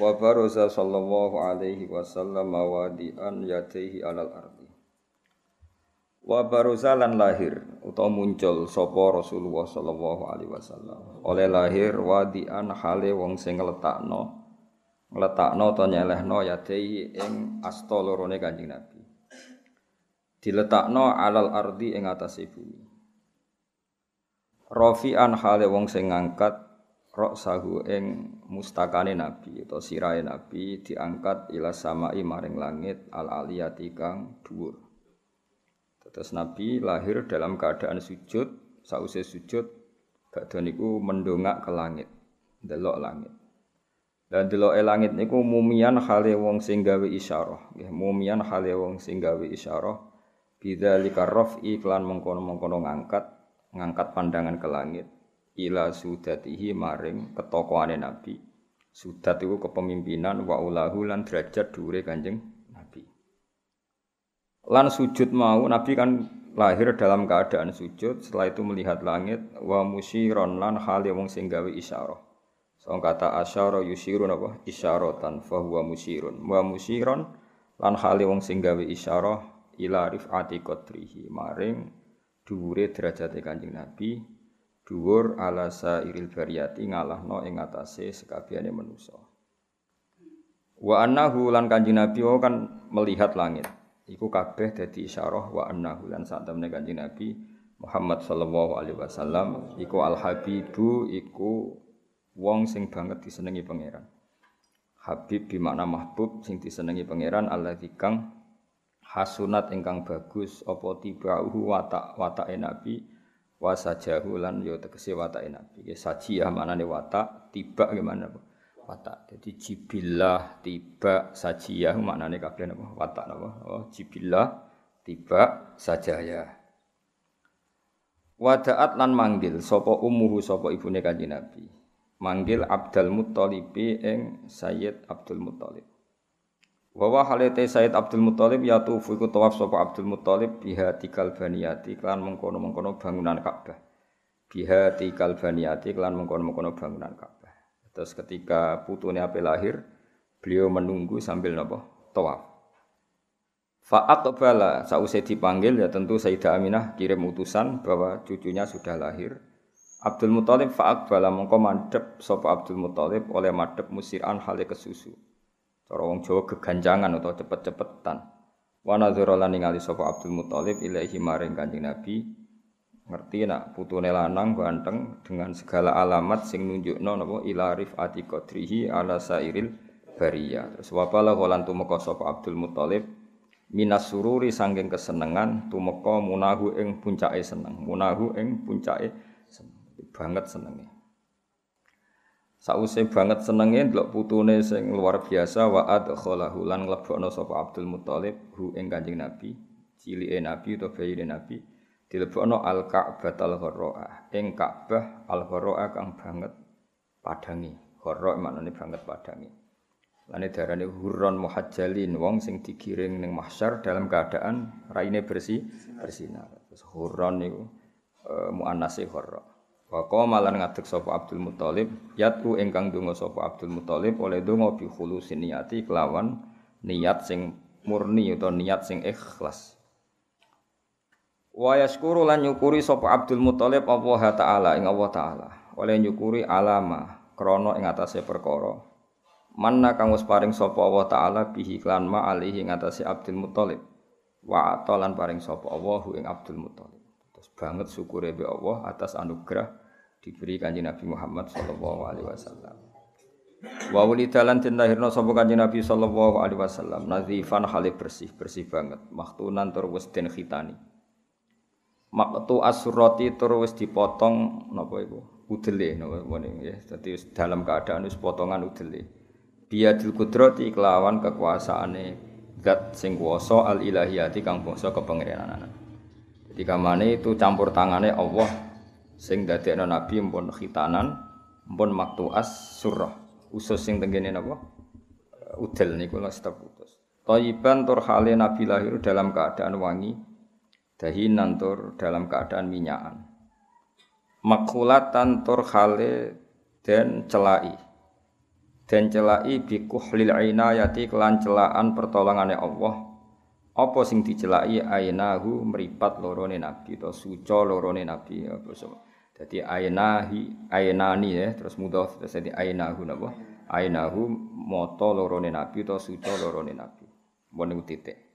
Wa baraza sallallahu alaihi wasallam wadi'an yadaihi alal ardi. Wa baraza lan lahir utawa muncul sapa Rasulullah sallallahu alaihi wasallam. Oleh lahir wadi'an hale wong sing ngletakno ngletakno utawa nyelehno yadaihi ing asta lorone Kanjeng Nabi. Diletakno alal ardi ing atase bumi. Rafi'an hale wong sing ngangkat rok sahu ing mustakane nabi atau sirahe nabi diangkat ila samai maring langit al aliyati kang dhuwur. Terus nabi lahir dalam keadaan sujud, sause sujud badhe niku mendongak ke langit, delok langit. Dan delok langit niku mumian hale wong sing gawe isyarah, nggih mumian hale wong sing gawe isyarah bidzalika raf'i iklan mengkono-mengkono ngangkat, ngangkat pandangan ke langit ila sudatihi maring ketokohane Nabi. Sudat itu kepemimpinan wa ulahu lan derajat dure Kanjeng Nabi. Lan sujud mau Nabi kan lahir dalam keadaan sujud, setelah itu melihat langit wa musyiron lan hale wong sing gawe isyarah. So kata asyara yusyirun apa? Isyaratan fa huwa musyirun. Wa musyiron lan hale wong sing gawe isyarah ila rifati qadrihi maring dhuwure derajate Kanjeng Nabi dhuwur ala sairil bariyati ngalahno ing atase sekabehane manusa. Wa annahu lan Kanjeng Nabi kan melihat langit. Iku kabeh dadi isyarah wa annahu lan sak temene Kanjeng Nabi Muhammad sallallahu alaihi wasallam iku al habibu iku wong sing banget disenengi pangeran. Habib di makna mahbub sing disenengi pangeran Allah kang hasunat ingkang bagus apa tibauhu watak watake nabi wa sajahu lan yo tegese watake nabi. Ya sajiyah manane watak, tiba gimana apa? Watak. Jadi jibillah, tiba, sajiyah maknane kabeh napa? Watak napa? Oh, jibillah, tiba, sajaya. Wadaat lan manggil sapa ummuhu sapa ibune kanjeng Nabi. Manggil Abdul Muthalib ing Sayyid Abdul Muthalib. Wa wa halate Said Abdul Muthalib ya tufu iku tawaf sapa Abdul Muthalib biha tikal baniyati klan mengkono-mengkono bangunan Ka'bah. Biha tikal baniyati klan mengkono-mengkono bangunan Ka'bah. Terus ketika putune ape lahir, beliau menunggu sambil napa? Tawaf. Fa'at bala sausai dipanggil ya tentu Sayyidah Aminah kirim utusan bahwa cucunya sudah lahir. Abdul Muthalib fa'at bala mongko mandep sapa Abdul Muthalib oleh madep musiran hale kesusu. Cara wong Jawa geganjangan atau cepet-cepetan. Wa nadzara lan ningali sapa Abdul Muthalib ilaahi maring Kanjeng Nabi. Ngerti nak putune lanang ganteng dengan segala alamat sing nunjukno napa ila rifati qadrihi ala sairil bariyah. Terus wa bala lan tumeka sapa Abdul Muthalib minas sururi sangking kesenengan tumeka munahu ing puncake seneng. Munahu ing puncake banget senenge. Sause banget senenge ndelok putune sing luar biasa wa adkhalahu lan nglebokno sapa Abdul Muthalib hu ing Kanjeng Nabi, cilike Nabi utawa bayine Nabi dilebokno al Ka'batal Gharra'ah ing Ka'bah al Gharra'ah kang banget padangi. Gharra' maknane banget padangi. Lane darane hurron muhajjalin wong sing digiring ning mahsyar dalam keadaan raine bersih bersinar. Terus hurron niku e, muannase gharra'. Wa qama lan ngadeg sapa Abdul Muthalib, yatu ingkang donga sapa Abdul Muthalib oleh donga bi khulusin niyati kelawan niat sing murni atau niat sing ikhlas. Wa yaskuru lan nyukuri sapa Abdul Muthalib Allah taala ing Allah taala. Oleh nyukuri alama krana ing atase perkara. Manna kang wis paring sapa Allah taala bihi klan ma alihi ing atase Abdul Muthalib. Wa atalan paring sapa Allah ing Abdul Muthalib. Terus banget syukure be Allah atas anugerah diberi kanjeng Nabi Muhammad sallallahu alaihi wasallam. Wa wulidalan den lahirna sapa kanjeng Nabi sallallahu alaihi wasallam nazifan hale bersih, bersih banget, maktunan tur wis den khitani. Maktu asurati tur wis dipotong napa iku? Udele napa ngene ya. Dadi dalam keadaan wis potongan udele. biadil kudrati kelawan kekuasaane zat sing kuwasa al ilahiyati kang bangsa kepengiranan. Jadi kamane itu campur tangane Allah sing dadekno nabi mpun khitanan mpun maktuas surah. Usus sing tenggene napa? Udel niku lak putus. Thayyiban tur hale nabi lahir dalam keadaan wangi dahinan tur dalam keadaan minyakan. Makulatan tur hale dan celai. Dan celai bikuhlil inayati kelan celaan pertolongane Allah. Apa sing dicelai? Ainahu meripat lorone nabi to suca lorone nabi. Apa so dadi ainahi ainani ya terus mudhaf terus dadi ainahu napa? Ainahu moto lorone nabi to suca lorone nabi. Mbon titik.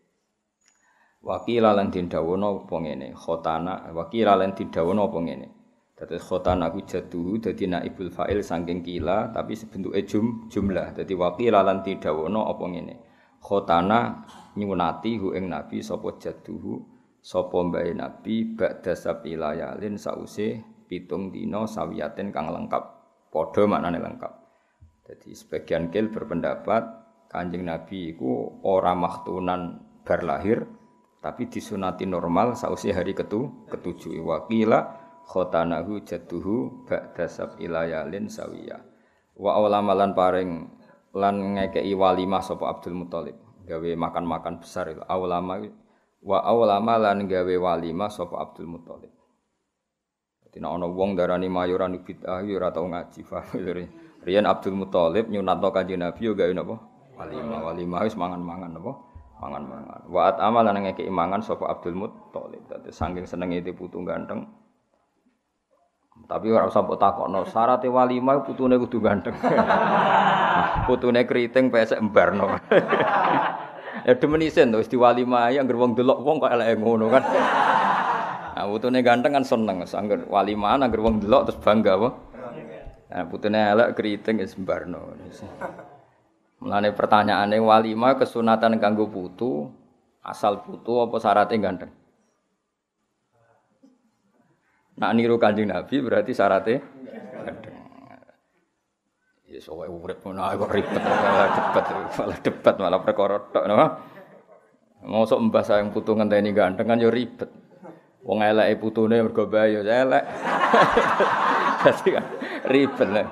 Wakila lan dindawono apa khotana wakila lan dindawono apa ngene? Dadi khotan aku jatuh dadi naibul fa'il saking kila tapi sebentuke jum jumlah. Dadi wakil lan tidawono apa ngene. Khotana nyunati hu ing nabi sapa jatuh sapa mbae nabi ba'da sabilayalin sause pitung dina sawiyaten kang lengkap. Padha maknane lengkap. Jadi sebagian kil berpendapat Kanjeng Nabi iku ora maktunan bar lahir tapi disunati normal sause hari ketu ketujuh wakila khotanahu jadduhu ba'da sab'ilayalin sawiya wa awlamalan paring lan ngekei walimah sapa Abdul Muthalib gawe makan-makan besar itu awlama wa awlama lan gawe walimah sapa Abdul Muthalib Nek ana wong darani mayuran bid'ah ya ora ngaji Riyen Abdul Muthalib nyunatno Kanjeng Nabi yo gawe napa? Walimah walimah wis mangan-mangan napa? Mangan-mangan. Wa at amal lan ngekei mangan sapa Abdul Muthalib. Dadi saking senenge putu ganteng. Tapi ora usah mbok takokno, syarat walimah putune kudu ganteng. putune keriting pesek embarno. ya demen isen to wis diwalimah ya wong delok wong kok eleke ngono kan. Nah, putune ganteng kan seneng, angger walimah angger wong delok terus bangga apa. Nah, putune elek keriting wis embarno. Mulane pertanyaane walimah kesunatan kanggo putu, asal putu apa syaratnya ganteng? Nak niru kanjeng Nabi berarti syaratnya Ya soalnya urip ngono kok ribet malah debat malah debat malah perkara tok napa. Mosok mbah sayang putu ngenteni ganteng kan yo ribet. Wong eleke putune mergo bae yo elek. Dadi kan ribet lah.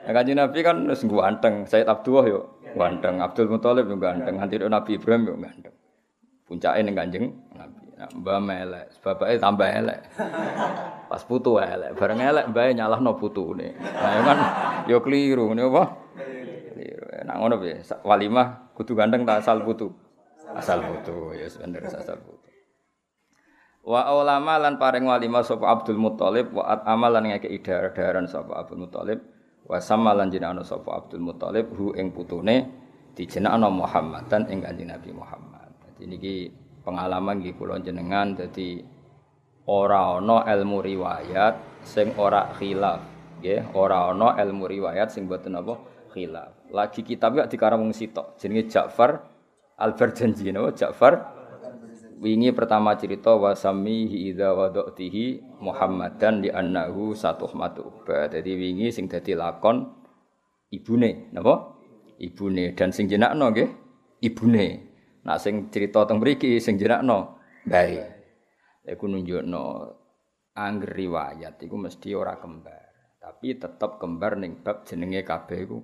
Nah, kanjeng Nabi kan wis ganteng, Sayyid Abdullah yo ganteng, Abdul Muthalib yo ganteng, nganti Nabi Ibrahim yo ganteng. Puncake ning Kanjeng Nabi. Mbak melek, bapaknya tambah elek. Pas putu elek, bareng elek mbak nyalahno putune. Nah, kan yo keliru ngene apa? Keliru. Nah ngono piye? Walimah kudu ganteng tak asal putu. Asal putu, ya bener asal putu. Wa ulama lan paring walimah sapa Abdul Muthalib wa at amalan ngeke idar-daran sapa Abdul Muthalib wa samalan jenengana sapa Abdul Muthalib hu ing putune dijenengana Muhammad dan ing Kanjeng Nabi Muhammad. Jadi niki pengalaman nggih kula jenengan dadi ora ana ilmu riwayat sing ora khilaf nggih. Ora ana ilmu riwayat sing boten apa? Khilaf. Lagi kitab ya dikarang wong sitok jenenge Ja'far Al-Barjanji napa? Ja'far wingi pertama cerita wasami idza wadatihi Muhammadan li annahu satuhmatu dadi wingi sing dadi lakon ibune napa? Ibune. Dan sing jenakno nggih ibune. Nak sing cerita teng mriki sing jenakno bae. Iku nunjukno angger riwayat iku mesti ora kembar, tapi tetep kembar ning bab jenenge kabeh iku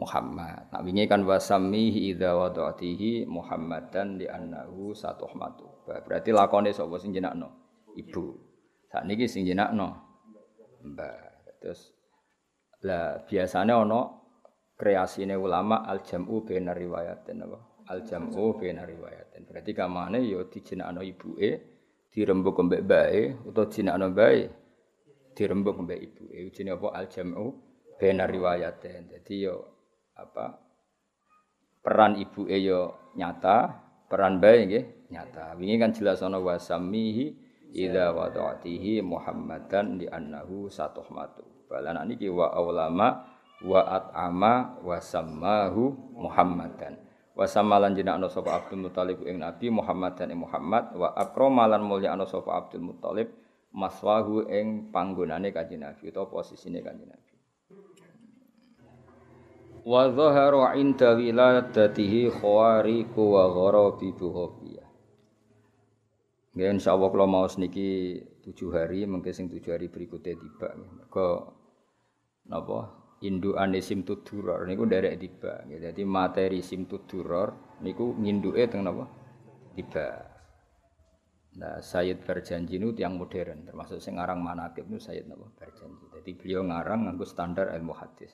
Muhammad. Nak wingi kan wasamihi idza wadatihi Muhammadan di annahu satuhmatu. Berarti lakone sapa sing jenakno? Ibu. Sakniki sing jenakno Mbah. Terus lah biasanya ono kreasine ulama al jam'u bainar riwayatin apa? al jam'u baina riwayatin. Berarti kamane ya dijenakno ibuke dirembuk mbek bae utawa jenakno bae dirembuk mbek ibuke. Jenenge apa al jam'u baina riwayatin. Dadi yo apa peran ibuke yo nyata, peran bae nggih nyata. Wingi kan jelas ana wasamihi idza wada'tihi Muhammadan li annahu satuhmatu. Balan niki wa aulama wa at'ama wa sammahu Muhammadan wa samalan jenakno sapa Abdul Muthalib ing Nabi Muhammad dan Muhammad wa akramalan mulyakno sapa Abdul Muthalib maswahu ing panggonane Kanjeng Nabi utawa posisine Kanjeng Nabi Wa dhahara inda wiladatihi khawariku wa gharabi buhofiyah. Nggih insyaallah kula mau niki tujuh hari mungkin sing tujuh hari berikutnya tiba ke napa indukan simtud duror niku nderek tiba jadi materi simtud duror niku nginduke teng napa tiba Nah, Sayyid berjanji itu yang modern, termasuk sing ngarang manakib itu Sayyid napa berjanji. Jadi beliau ngarang nganggo standar ilmu hadis.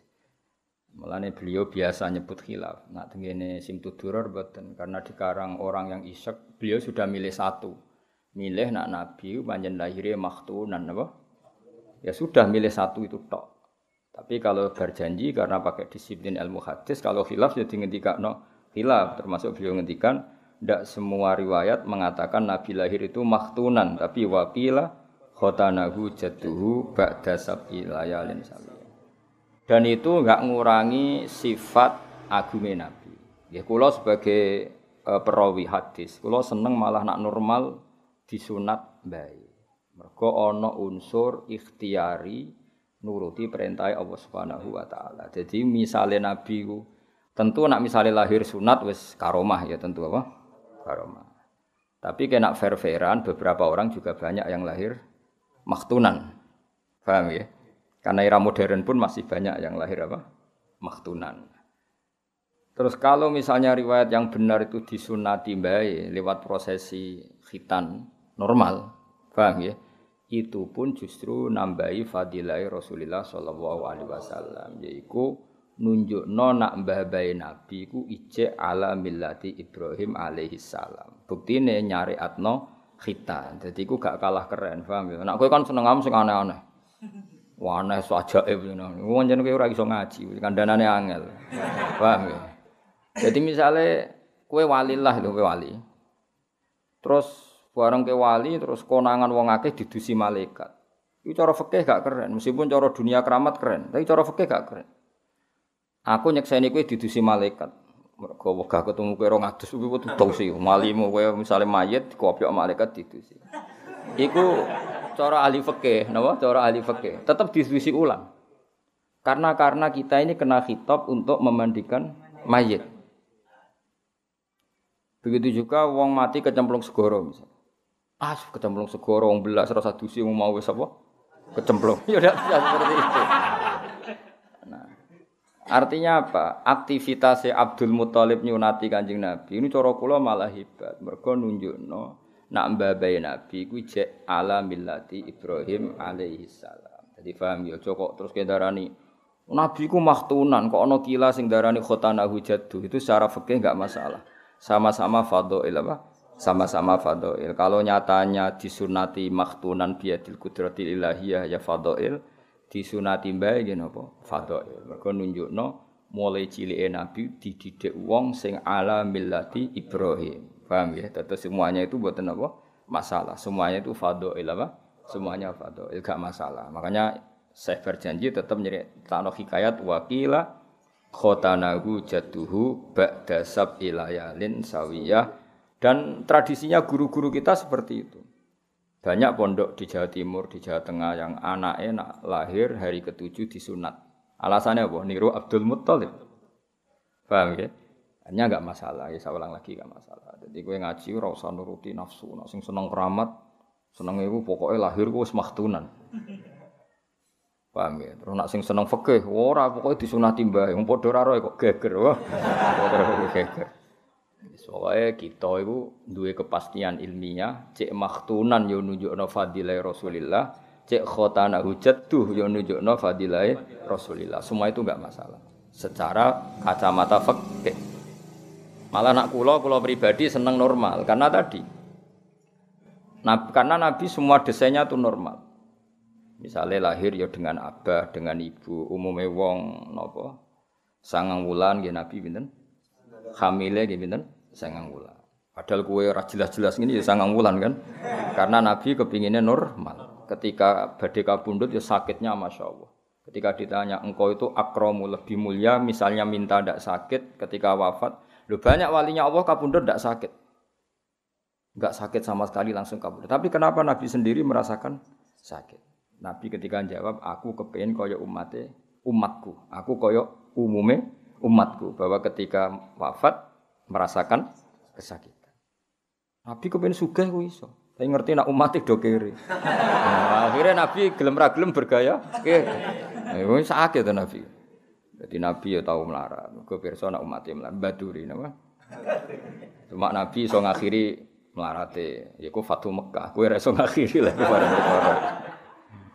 Mulane beliau biasa nyebut khilaf. Nak tengene simtud duror boten karena dikarang orang yang isek, beliau sudah milih satu milih nak nabi panjen lahirnya maktunan apa? Ya sudah milih satu itu tok. Tapi kalau berjanji karena pakai disiplin ilmu hadis, kalau khilaf jadi ngendikan no khilaf termasuk beliau ngendikan tidak semua riwayat mengatakan Nabi lahir itu maktunan, tapi wakila khotanahu jatuhu ba'da sab'i layalin Dan itu enggak ngurangi sifat agungnya Nabi. Ya, kulo sebagai uh, perawi hadis, kulo seneng malah nak normal disunat baik. Mergo ana unsur ikhtiari nuruti perintah Allah Subhanahu wa taala. Jadi misalnya nabi ku tentu nak misalnya lahir sunat wis karomah ya tentu apa? Karomah. Tapi kena fair-fairan beberapa orang juga banyak yang lahir maktunan. Paham ya? Karena era modern pun masih banyak yang lahir apa? Maktunan. Terus kalau misalnya riwayat yang benar itu disunati baik lewat prosesi khitan, normal, paham ya? Itu pun justru nambahi fadilah Rasulullah Shallallahu Alaihi Wasallam, yaitu nunjuk nona mbah bayi nabi ku ije ala millati Ibrahim alaihi salam. Buktine nyari atno khitan. Jadi ku gak kalah keren, paham ya? Nak kan seneng am sing aneh-aneh. Wah aneh sajaib ngono. Wong jenenge ora iso ngaji, kandhanane angel. Paham ya? Jadi misalnya kue walilah lho kue wali. Terus Barang ke wali terus konangan wong akeh didusi malaikat. Itu cara fikih gak keren, meskipun cara dunia keramat keren, tapi cara fikih gak keren. Aku nyekseni kowe didusi malaikat. Mergo wegah ketemu kowe 200 kuwi kudu sih. Malimu kowe misale mayit dikopiok malaikat didusi. Iku cara ahli fikih, napa? Cara ahli fikih. Tetap didusi ulang. Karena karena kita ini kena khitab untuk memandikan mayit. Begitu juga wong mati kecemplung segoro misalnya. Ah, kecemplung segoro wong belas rasa dusi wong mau wis apa? Kecemplung. Ya udah seperti itu. Nah, artinya apa? Aktivitas Abdul Muthalib nyunati Kanjeng Nabi ini cara kula malah hebat. Mergo nunjukno nak mbabai Nabi kuwi jek ala millati Ibrahim alaihi salam. Jadi paham ya kok terus kendarani Nabi ku maktunan kok ana kila sing darani khotanahu jaddu itu secara fikih enggak masalah. Sama-sama fadhail apa? sama-sama fadhail. Kalau nyatanya disunati maktunan biadil kudratil ilahiyah ya fadhail, disunati mbae nggih napa? Fadhail. Mergo nunjukno mulai cilike Nabi dididik wong sing ala millati Ibrahim. Paham ya? Terus semuanya itu buatan apa? Masalah. Semuanya itu fadhail apa? Semuanya fadhail, gak masalah. Makanya saya berjanji tetap tanah hikayat wakila khotanahu jatuhu ba'da sab ilayalin sawiyah dan tradisinya guru-guru kita seperti itu. Banyak pondok di Jawa Timur, di Jawa Tengah yang anaknya nak lahir hari ketujuh disunat. Alasannya apa? Niru Abdul Muttalib. Paham ya? Hanya nggak masalah, ya saya ulang lagi nggak masalah. Jadi gue ngaji ora usah nuruti nafsu, nak sing seneng keramat, seneng ibu pokoknya lahir gue semaktunan. Paham ya? Terus nak sing seneng fikih, ora pokoknya disunati mbah, yang padha ora kok geger. Wah. geger. Soalnya kita itu dua kepastian ilmiah, cek maktunan yo nunjukno fadilah Rasulillah, cek khotana hujat tuh yo nunjukno fadilah Rasulillah. Semua itu enggak masalah. Secara kacamata fikih. Malah nak kulo, kulo pribadi seneng normal karena tadi. Nah, karena Nabi semua desainnya itu normal. Misalnya lahir ya dengan abah, dengan ibu, umumnya wong nopo sangang wulan ya Nabi binten, hamile ya binten, sangang wulan. Padahal kue jelas-jelas ini ya sangang wulan kan. Karena Nabi kepinginnya normal. Ketika badai kabundut ya sakitnya Masya Allah. Ketika ditanya engkau itu akromu lebih mulia misalnya minta tidak sakit ketika wafat. Lu banyak walinya Allah kabundut tidak sakit. Enggak sakit sama sekali langsung kabundut. Tapi kenapa Nabi sendiri merasakan sakit? Nabi ketika jawab aku kepengen koyok umatnya umatku. Aku koyok umume umatku bahwa ketika wafat merasakan kesakitan. Nabi kepen sugih ku iso. Tapi ngerti nak umat do kiri. Nah, akhirnya Nabi gelem ra gelem bergaya kiri. Nah, sakit tuh Nabi. Jadi Nabi ya tahu melarat. Gue pirsa nak umatnya melarat. Baduri nama. Cuma Nabi so ngakhiri melarate. Ya ku Fatu Mekah. Gue reso ngakhiri lah kepada perkara.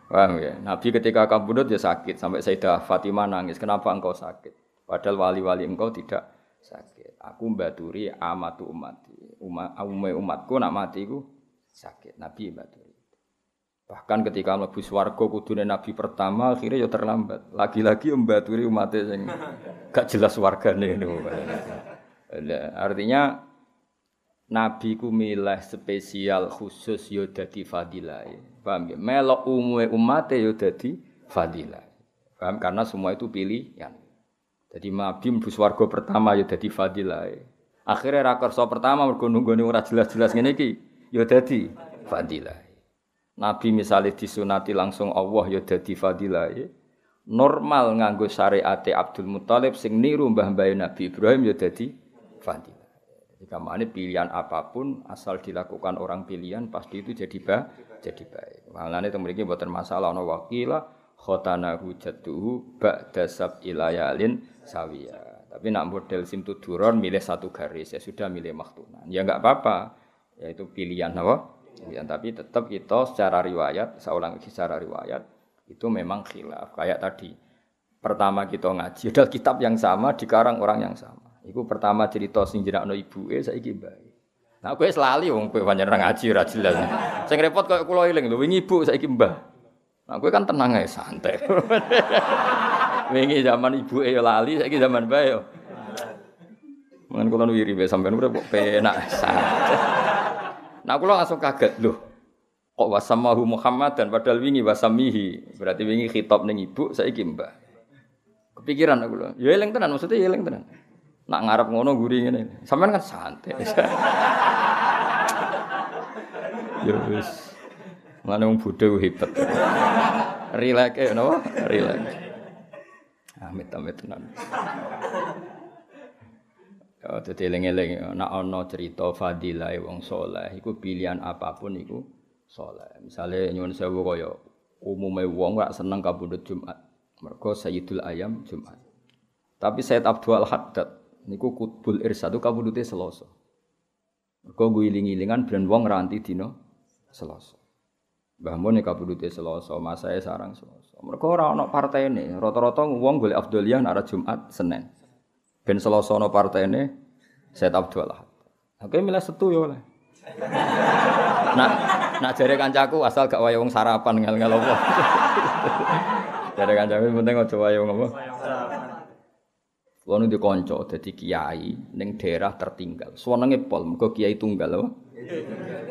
Paham ya? Nabi ketika kabudut ya sakit sampai Sayyidah Fatimah nangis. Kenapa engkau sakit? Padahal wali-wali engkau tidak sakit. Aku baturi amatu umat. Umat umatku nak mati ku sakit. Nabi baturi. Bahkan ketika mlebu swarga kudune nabi pertama akhirnya ya terlambat. Lagi-lagi mbaturi umatnya sing gak jelas wargane niku. Artinya nabi ku milih spesial khusus ya dadi fadilah. Paham ya? Melok umume umate yo ya dadi fadilah. Paham? Karena semua itu pilihan. Jadi nabi mlebu swarga pertama ya dadi fadilah. Akhirnya rakersa pertama mergo nunggone ora jelas-jelas ngene iki yo dadi fadilah. Nabi misalnya disunati langsung Allah ya dadi fadilah. Normal nganggo syariat Abdul Muthalib sing niru mbah mbah Nabi Ibrahim ya dadi fadilah. Jadi kamane pilihan apa pun asal dilakukan orang pilihan pasti itu jadi ba jadi baik. Malane itu mriki mboten masalah ana wakila khotanahu jadduhu ba'da sab ilayalin sawiya. Tapi nak model simtuduron milih satu garis ya sudah milih maktunan. Ya enggak apa-apa. Ya itu pilihan apa? Ya, tapi tetap kita secara riwayat, saya ulang lagi secara riwayat itu memang khilaf. Kayak tadi pertama kita ngaji, adalah kitab yang sama dikarang orang yang sama. Iku pertama cerita sing jenakno ibuke saiki bae. Nah, kowe selali wong kowe pancen ora ngaji ora jelas. Sing repot koyo kula eling lho, wingi ibu saiki mbah. Nah, kowe kan tenang ae santai. wingi zaman ibu ya lali, saiki zaman bae yo. Mungkin kula wiri bae sampean udah penak santai. Nah kula langsung kaget loh. Kok wasamahu Muhammad dan padahal wingi wasamihi. Berarti wingi khitab ning ibu saiki mbak. Kepikiran aku loh. Ya eling tenan maksudnya ya eling tenan. Nak ngarep ngono guri ngene. Sampean kan santai. ya wis. Mana wong bodho hebat. Rileks ya napa? Rileks. Amit-amit tenan. Ya dadi eling-eling nek ana cerita fadilah wong saleh iku pilihan apa pun iku saleh. Misale nyuwun sewu kaya umume wong ora seneng kabudut Jumat. Mergo Sayyidul Ayam Jumat. Tapi Sayyid Abdul Haddad niku kutbul irsadu kabudute Selasa. Mergo guling-gilingan ben wong ranti dina Selasa. Mbah Mun kabudute Selasa, masae sarang Selasa. Mergo ora ana partene, rata-rata wong golek afdoliyah nek Jumat Senin. Ben Selasa ana partene Said Abdul Ahad. Oke milih setu ya oleh. Nak nak jare kancaku asal gak wae wong sarapan ngel-ngel apa. jare kancaku penting aja wae wong apa. Kulo di kanca dadi kiai ning daerah tertinggal. Suwenenge pol mergo kiai tunggal apa.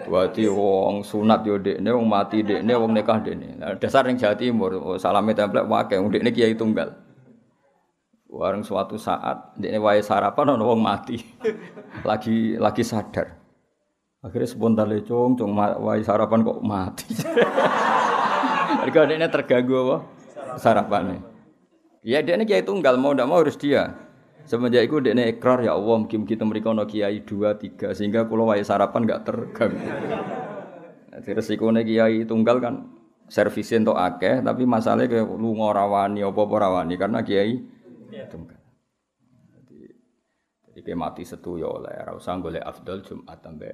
Dadi wong sunat yo dekne, wong mati dekne, wong nikah dekne. Dasar ning Jawa Timur, salame templek wae wong dekne kiai tunggal. Warung suatu saat ini wae sarapan ono wong mati. lagi lagi sadar. Akhirnya spontan lecong, cung wae sarapan kok mati. Mereka ini terganggu apa? Sarapannya. Ya dia ini kiai tunggal mau ndak mau harus dia. Semenjak itu dia ikrar ya Allah mungkin kita mereka no kiai dua tiga sehingga kalau wae sarapan nggak terganggu. Jadi resikonya kiai tunggal kan servisin untuk akeh tapi masalahnya kayak lu ngorawani apa apa rawani karena kiai Iya. Tunggal. Jadi jadi kayak mati setu ya oleh, ora usah golek afdal Jumat sampai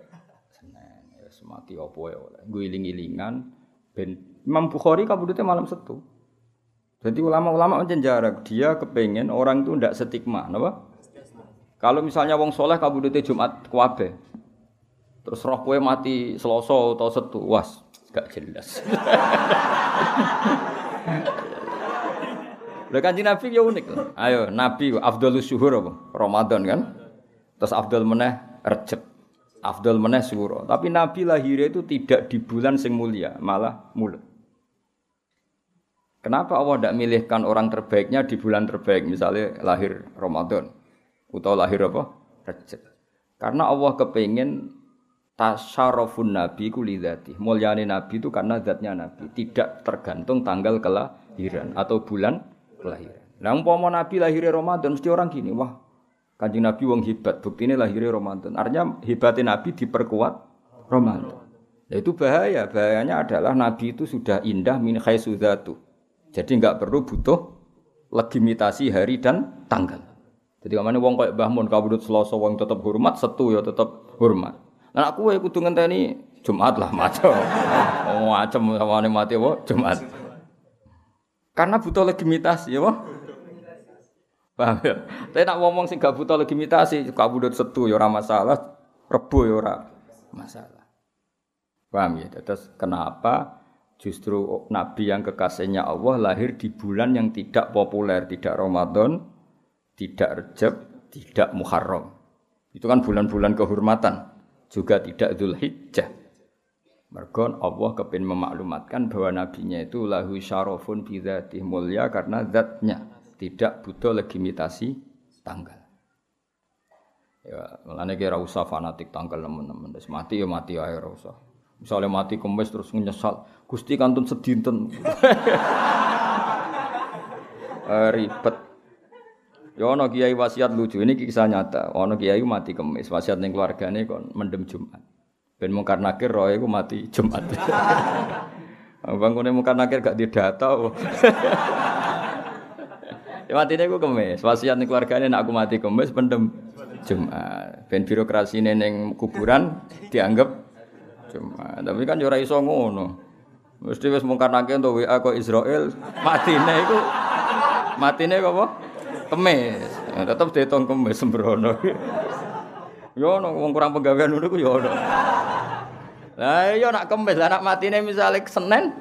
Senin. Ya semati opo ya oleh. Guling-gilingan ben Imam Bukhari kabudutnya malam setu. Jadi ulama-ulama menjenjarak dia kepengen orang itu ndak stigma, napa? Kalau misalnya wong soleh kabudutnya Jumat kuabe, terus roh kue mati seloso atau setu, was gak jelas. Lha kanjeng Nabi ya unik. Ayo, Nabi afdhalus syuhur apa? Ramadan kan. Terus afdal meneh Rejab. Afdal meneh Syuro. Tapi Nabi lahirnya itu tidak di bulan sing mulia, malah mulut. Kenapa Allah tidak milihkan orang terbaiknya di bulan terbaik, misalnya lahir Ramadan atau lahir apa? Rejab. Karena Allah kepengen tasyarofun nabi kulidati. Mulyane nabi itu karena zatnya nabi, tidak tergantung tanggal kelahiran atau bulan kelahiran. Lah umpama Nabi lahirnya Ramadan mesti orang gini, wah Kanjeng Nabi wong hebat, ini lahirnya Ramadan. Artinya hebatnya Nabi diperkuat Ramadan. Nah, itu bahaya. Bahayanya adalah Nabi itu sudah indah min khaisudatu. Jadi nggak perlu butuh legitimasi hari dan tanggal. Jadi kamane wong kayak Mbah Mun kabudut Selasa wong tetap hormat, setu ya tetap hormat. Nah aku ya kudu ngenteni Jumat lah macam. Macam sama mati apa Jumat. Karena butuh legitimasi ya, Pak. Paham ya? Tapi nak ngomong sing gak butuh legitimasi, kabudut setu ya ora masalah, rebo ya ora masalah. Paham ya? Terus kenapa justru nabi yang kekasihnya Allah lahir di bulan yang tidak populer, tidak Ramadan, tidak Rejab, tidak Muharram. Itu kan bulan-bulan kehormatan, juga tidak Dzulhijjah. Mergon Allah kepin memaklumatkan bahwa nabinya itu lahu syarafun bidzatih mulia karena zatnya tidak butuh legitimasi tanggal. Ya, mulane kira usah fanatik tanggal teman-teman. Wis mati ya mati ae ora usah. Misalnya mati kemes terus menyesal, Gusti kantun sedinten. eh, ribet. Ya ana kiai wasiat lucu, ini kisah nyata. Ana kiai mati kemis, wasiat ning keluargane kon mendem Jumat. Ben mungkar nakir roe iku mati Jumat. Bangkune mungkar nakir gak didata. Ya matine ku kemis. Wasiat ning keluargane nek aku mati kemis pendem Jumat. Ben birokrasi ning kuburan dianggap Jumat. Tapi kan yo ora iso ngono. Mesti wis mungkarnake untuk WA kok Israel matine iku matine kok apa? Kemis. Ya, tetep dihitung kemis sembrono. Yo ono wong kurang penggawean ngono ku yo ono. Lah yo nak kemis, lah nak matine misale Senin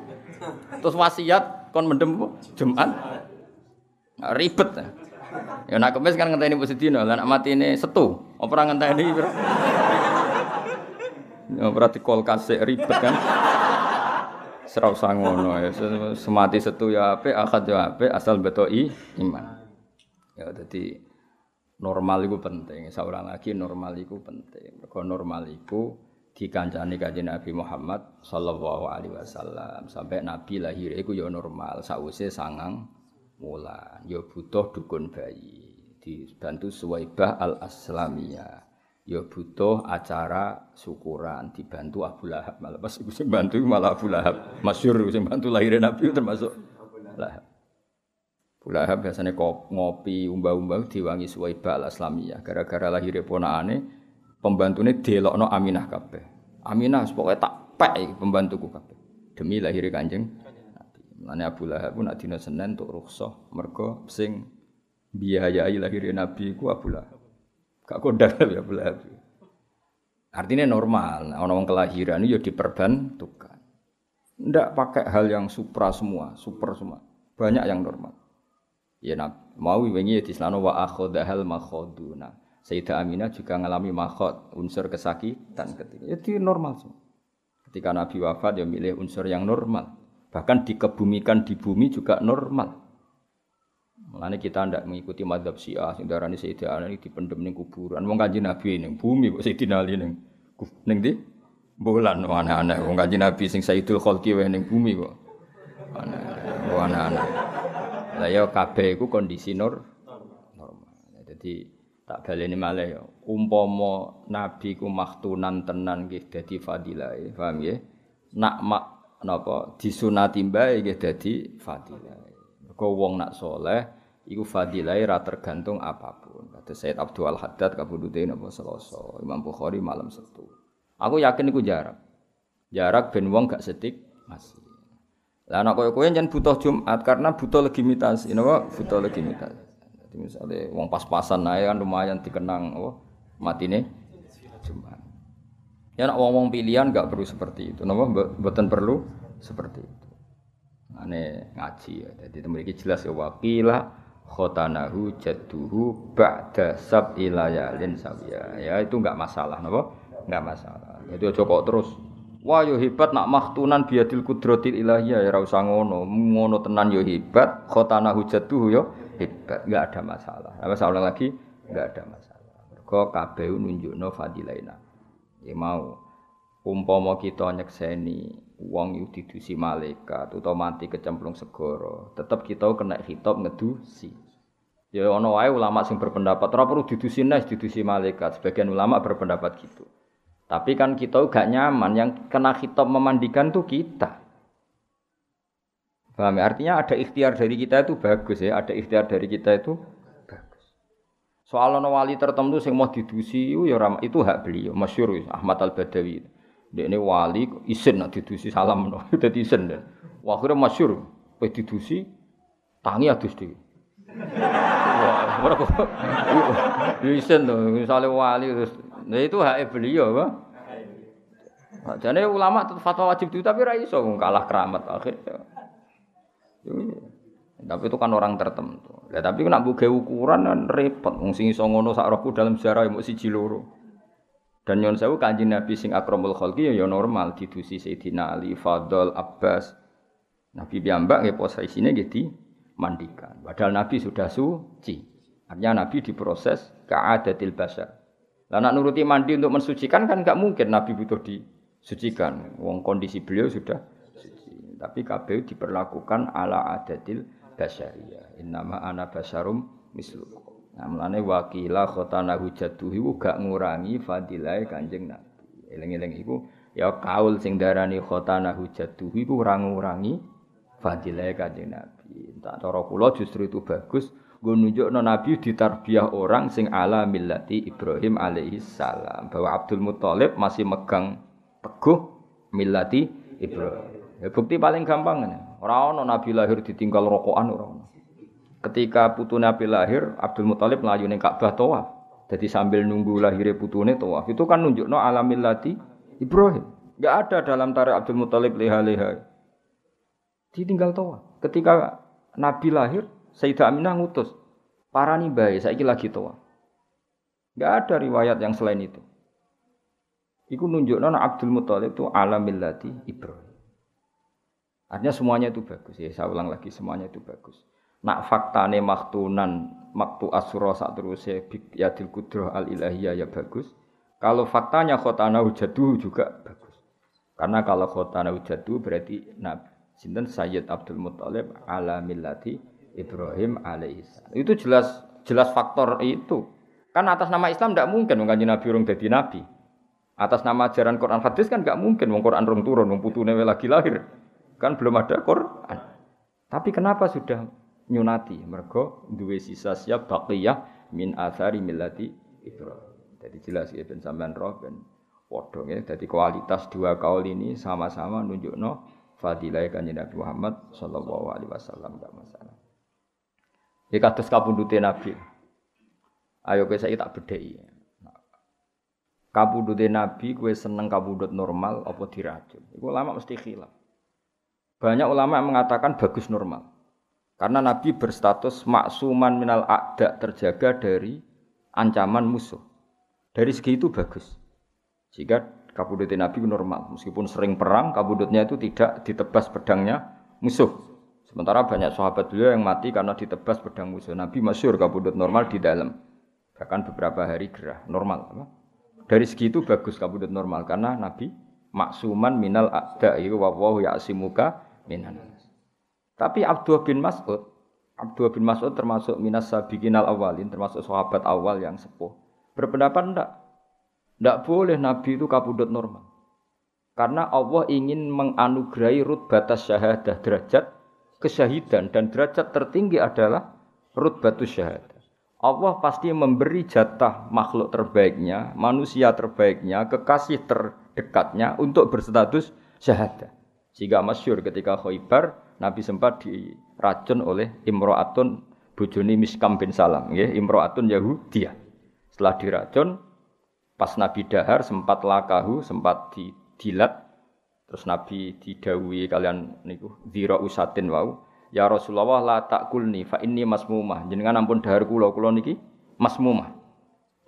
terus wasiat kon mendem Jumat. Nah, ribet. Ya nak kemis kan ngenteni Posidino, lah nak mati ini setu. Ora ngenteni bro? Ya berarti kol kasih ribet kan. Serau sangono ya. Semati setu ya ape, akad ya ape, asal betoi iman. Ya jadi normal itu penting. Seorang lagi normal itu penting. Mergo normal itu dikancani kanjeng Nabi Muhammad sallallahu alaihi wasallam. Sampai Nabi lahir itu ya normal sausé sangang wulan. Ya butuh dukun bayi dibantu Suwaibah al Aslamiyah ya butuh acara syukuran dibantu Abu Lahab malah. Pas iku sing bantu malah Abu Lahab. Masyhur sing bantu lahirin Nabi termasuk Lahab. Abu Lahab biasanya ngopi umbah-umbah diwangi Suwaibah al Aslamiyah gara-gara lahirnya ponakane pembantune delokno Aminah kabeh Aminah pokoknya tak pek pembantuku kabeh demi lahirnya Kanjeng Mane Abu Lahab pun nak Senin untuk rukhsah mergo sing biayai lahir Nabi ku Abu Lahab. Gak kondang ya Abu Lahab. Artinya normal, nah, orang kelahiran ya diperbantukan. Tidak pakai hal yang supra semua, super semua. Banyak yang normal. Ya nah, mau wingi ya di sana wa akhodahal makhoduna. Sayyidah Aminah juga mengalami makhod, unsur kesakitan ketika. Itu normal semua. Ketika Nabi wafat ya milih unsur yang normal. Bahkan dikebumikan di bumi juga normal. Mulane kita tidak mengikuti madhab Syiah sing darani Sayyidah Ali dipendem ning kuburan. Wong Kanjeng Nabi ning bumi kok Sayyidina Ali ning ning ndi? Bulan aneh-aneh wong Kanjeng Nabi sing Sayyidul Khalqi wae ning bumi kok. Aneh, aneh-aneh. Lah ya kabeh iku kondisi nur normal. Jadi tak baleni malih ya. Umpama nabi ku maktunan tenan nggih dadi fadilah, paham nggih? Nak mak napa disunati mbae nggih dadi fadilah. Mergo wong nak soleh iku fadilah ra tergantung apa pun. Kata Said Abdul Haddad kabudute napa Selasa, Imam Bukhari malam Sabtu. Aku yakin iku jarak. Jarak ben wong gak setik masih. Lah anak koyo kowe jan butuh Jumat karena butuh legitimasi, napa butuh legitimasi. Misalnya wong pas-pasan ae kan lumayan dikenang oh matine Jumat. Ya nak ngomong pilihan gak perlu seperti itu. Napa mboten perlu seperti itu. Ane ngaji ya. Jadi memiliki jelas ya wakila khotanahu jadduhu ba'da sab ilayalin sawiya. Ya itu enggak masalah napa? Enggak masalah. Aja kok terus Wah yo hebat nak maktunan biadil kudratil ilahiyah ya usah ngono. Tenan yo hebat, khotanahu jadduhu yo hebat, enggak ada masalah. Apa salah lagi? Enggak ada masalah. Mergo kabeh nunjukno fadilaina. Ya mau umpama kita nyekseni wong itu didusi malaikat utawa mati kecemplung segara, tetap kita kena hitop ngedusi. Ya ono wae ulama sing berpendapat ora perlu didusi nas, didusi malaikat. Sebagian ulama berpendapat gitu. Tapi kan kita gak nyaman yang kena khitab memandikan tuh kita. Paham ya? Artinya ada ikhtiar dari kita itu bagus ya, ada ikhtiar dari kita itu bagus. Soal ono wali tertentu sing mau didusi ya itu hak beliau, masyhur Ahmad Al-Badawi. Ini wali isin nak didusi salam no, dadi isin. Wah, akhirnya masyhur, pe didusi tangi adus dhewe. Ora kok. Isin to, wali terus. Nah itu hak beliau, Pak. Jadi ulama fatwa wajib itu tapi ra iso kalah keramat akhirnya. Tapi itu kan orang tertentu. Ya tapi nak buka ukuran kan repot. Wong sing iso dalam sejarah mau siji loro. Dan nyon sewu kanjeng Nabi sing akramul khalqi ya, ya normal didusi Sayyidina Ali, Fadl, Abbas. Nabi piyambak ya posisine nggih mandikan. Padahal Nabi sudah suci. Artinya Nabi diproses ka'adatil basar. Lah nak nuruti mandi untuk mensucikan kan enggak mungkin Nabi butuh disucikan. Wong kondisi beliau sudah tapi kabeh diperlakukan ala adatil basyariyah. Innama ana basarum mislukum. Nah, mulane wakila khotana hujatuhi gak ngurangi fadilah Kanjeng Nabi. Eling-eling iku ya kaul sing darani khotana hujatuhi ku ora ngurangi fadilah Kanjeng Nabi. Tak cara kula justru itu bagus gue nunjukno Nabi ditarbiyah orang sing ala millati Ibrahim alaihi salam bahwa Abdul Muthalib masih megang teguh millati Ibrahim. Ya, bukti paling gampang ini. Orang Nabi lahir ditinggal rokokan orang. Ketika putu Nabi lahir, Abdul Muthalib melayu neng Ka'bah tawaf. Jadi sambil nunggu lahirnya putune tawaf. Itu kan nunjuk no alamillati Ibrahim. Gak ada dalam tarik Abdul Muthalib leha-leha. Ditinggal tawaf. Ketika Nabi lahir, Sayyidah Aminah ngutus. Parani bayi, saya lagi tawaf. Gak ada riwayat yang selain itu. Iku nunjuk no Abdul Muthalib itu alamillati Ibrahim. Artinya semuanya itu bagus ya. Saya ulang lagi semuanya itu bagus. Nak faktane maktunan maktu asura saat terus ya dil kudroh al ilahiyah ya bagus. Kalau faktanya khotana hujadu juga bagus. Karena kalau khotana hujadu berarti Nabi Sinten Sayyid Abdul Muthalib ala millati Ibrahim alaihissalam. Itu jelas jelas faktor itu. Kan atas nama Islam tidak mungkin mengkaji Nabi urung jadi Nabi. Atas nama ajaran Quran hadis kan nggak mungkin wong Quran rung turun, wong putune lagi lahir. Kan belum ada Quran. Tapi kenapa sudah nyunati? Mergo duwe sisa siap baqiyah min athari millati Ibrahim. Jadi jelas ya ben sampean roh ben ya. Jadi kualitas dua kaul ini sama-sama nunjukno fadilah kanjeng Nabi Muhammad sallallahu alaihi wasallam enggak masalah. Ya kados kapundhute Nabi. Ayo kowe saiki tak bedheki. Kapundhute Nabi kowe seneng kapundhut normal apa diracun? Iku lama mesti khilaf. Banyak ulama yang mengatakan bagus normal. Karena Nabi berstatus maksuman minal akda terjaga dari ancaman musuh. Dari segi itu bagus. Jika kabudut Nabi normal. Meskipun sering perang, kabudutnya itu tidak ditebas pedangnya musuh. Sementara banyak sahabat beliau yang mati karena ditebas pedang musuh. Nabi masyur kabudut normal di dalam. Bahkan beberapa hari gerah. Normal. Dari segi itu bagus kabudut normal. Karena Nabi maksuman minal akda. Itu wawahu ya'simuka minan. Tapi Abdullah bin Mas'ud, Abdullah bin Mas'ud termasuk minas sabiqinal awalin, termasuk sahabat awal yang sepuh. Berpendapat ndak? Ndak boleh Nabi itu kabudut normal. Karena Allah ingin menganugerahi rut batas syahadah derajat kesyahidan dan derajat tertinggi adalah rut batus syahadah. Allah pasti memberi jatah makhluk terbaiknya, manusia terbaiknya, kekasih terdekatnya untuk berstatus syahadah. Sehingga masyur ketika Khaybar Nabi sempat diracun oleh Imro'atun bujuni Miskam bin Salam, ya, Imro'atun Yahudiyah. Setelah diracun, pas Nabi dahar sempat lakahu, sempat didilat, terus Nabi didawi kalian niku zira usatin wau. Ya Rasulullah la takulni fa inni masmumah. Jenengan ampun dahar kula, kula niki masmumah.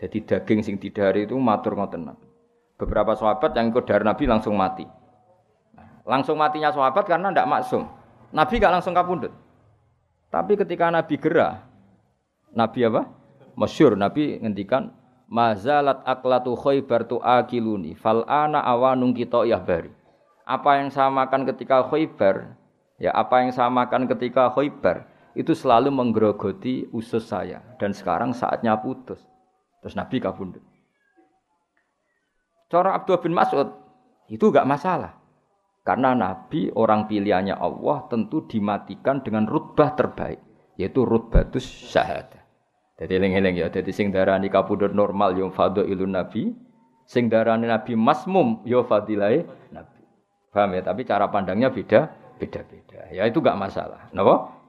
Jadi daging sing didahari itu matur ngoten. Beberapa sahabat yang ikut dahar Nabi langsung mati. Langsung matinya sahabat karena tidak maksum. Nabi gak langsung kapundut. Tapi ketika Nabi gerah, Nabi apa? Masyur, Nabi ngendikan mazalat aklatu khaybar tu akiluni fal ana awanung kita bari. Apa yang saya makan ketika khaybar, ya apa yang saya makan ketika khaybar, itu selalu menggerogoti usus saya dan sekarang saatnya putus. Terus Nabi kabundut. Cara Abdul bin Mas'ud itu gak masalah. Karena Nabi orang pilihannya Allah tentu dimatikan dengan rutbah terbaik. Yaitu rutbatus syahadah. Jadi eling-eling ya. Jadi sing darani kabudut normal yang ilun Nabi. Sing darani Nabi masmum yo fadilai Nabi. Paham ya? Tapi cara pandangnya beda. Beda-beda. Ya itu gak masalah. Kenapa?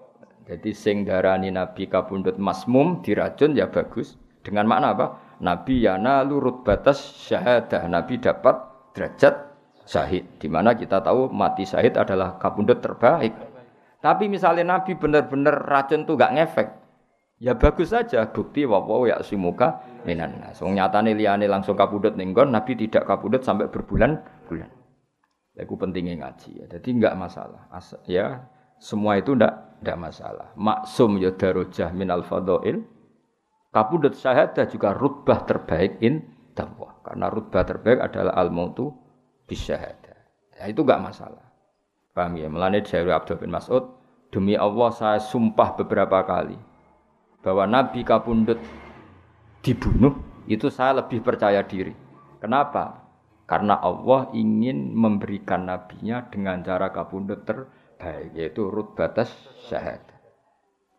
Jadi sing darani Nabi kabundut masmum diracun ya bagus. Dengan makna apa? Nabi yana lurut batas syahadah. Nabi dapat derajat syahid. Di mana kita tahu mati syahid adalah kabundut terbaik. Tapi misalnya Nabi benar-benar racun tuh gak ngefek, ya bagus saja bukti wawo ya simuka minan nas. Wong nyatane liyane langsung kabundut ninggon, Nabi tidak kabundut sampai berbulan-bulan. Itu pentingnya ngaji ya. Jadi enggak masalah. As ya semua itu ndak ndak masalah. Maksum ya darujah minal fadail. Kabudut syahadah juga rutbah terbaik in dakwah. Karena rutbah terbaik adalah al-mautu bisyahada. Ya, itu enggak masalah. Paham ya? Melane dari Abdul bin Mas'ud, demi Allah saya sumpah beberapa kali bahwa Nabi Kapundut dibunuh, itu saya lebih percaya diri. Kenapa? Karena Allah ingin memberikan nabinya dengan cara kapundut terbaik, yaitu rut batas syahadat.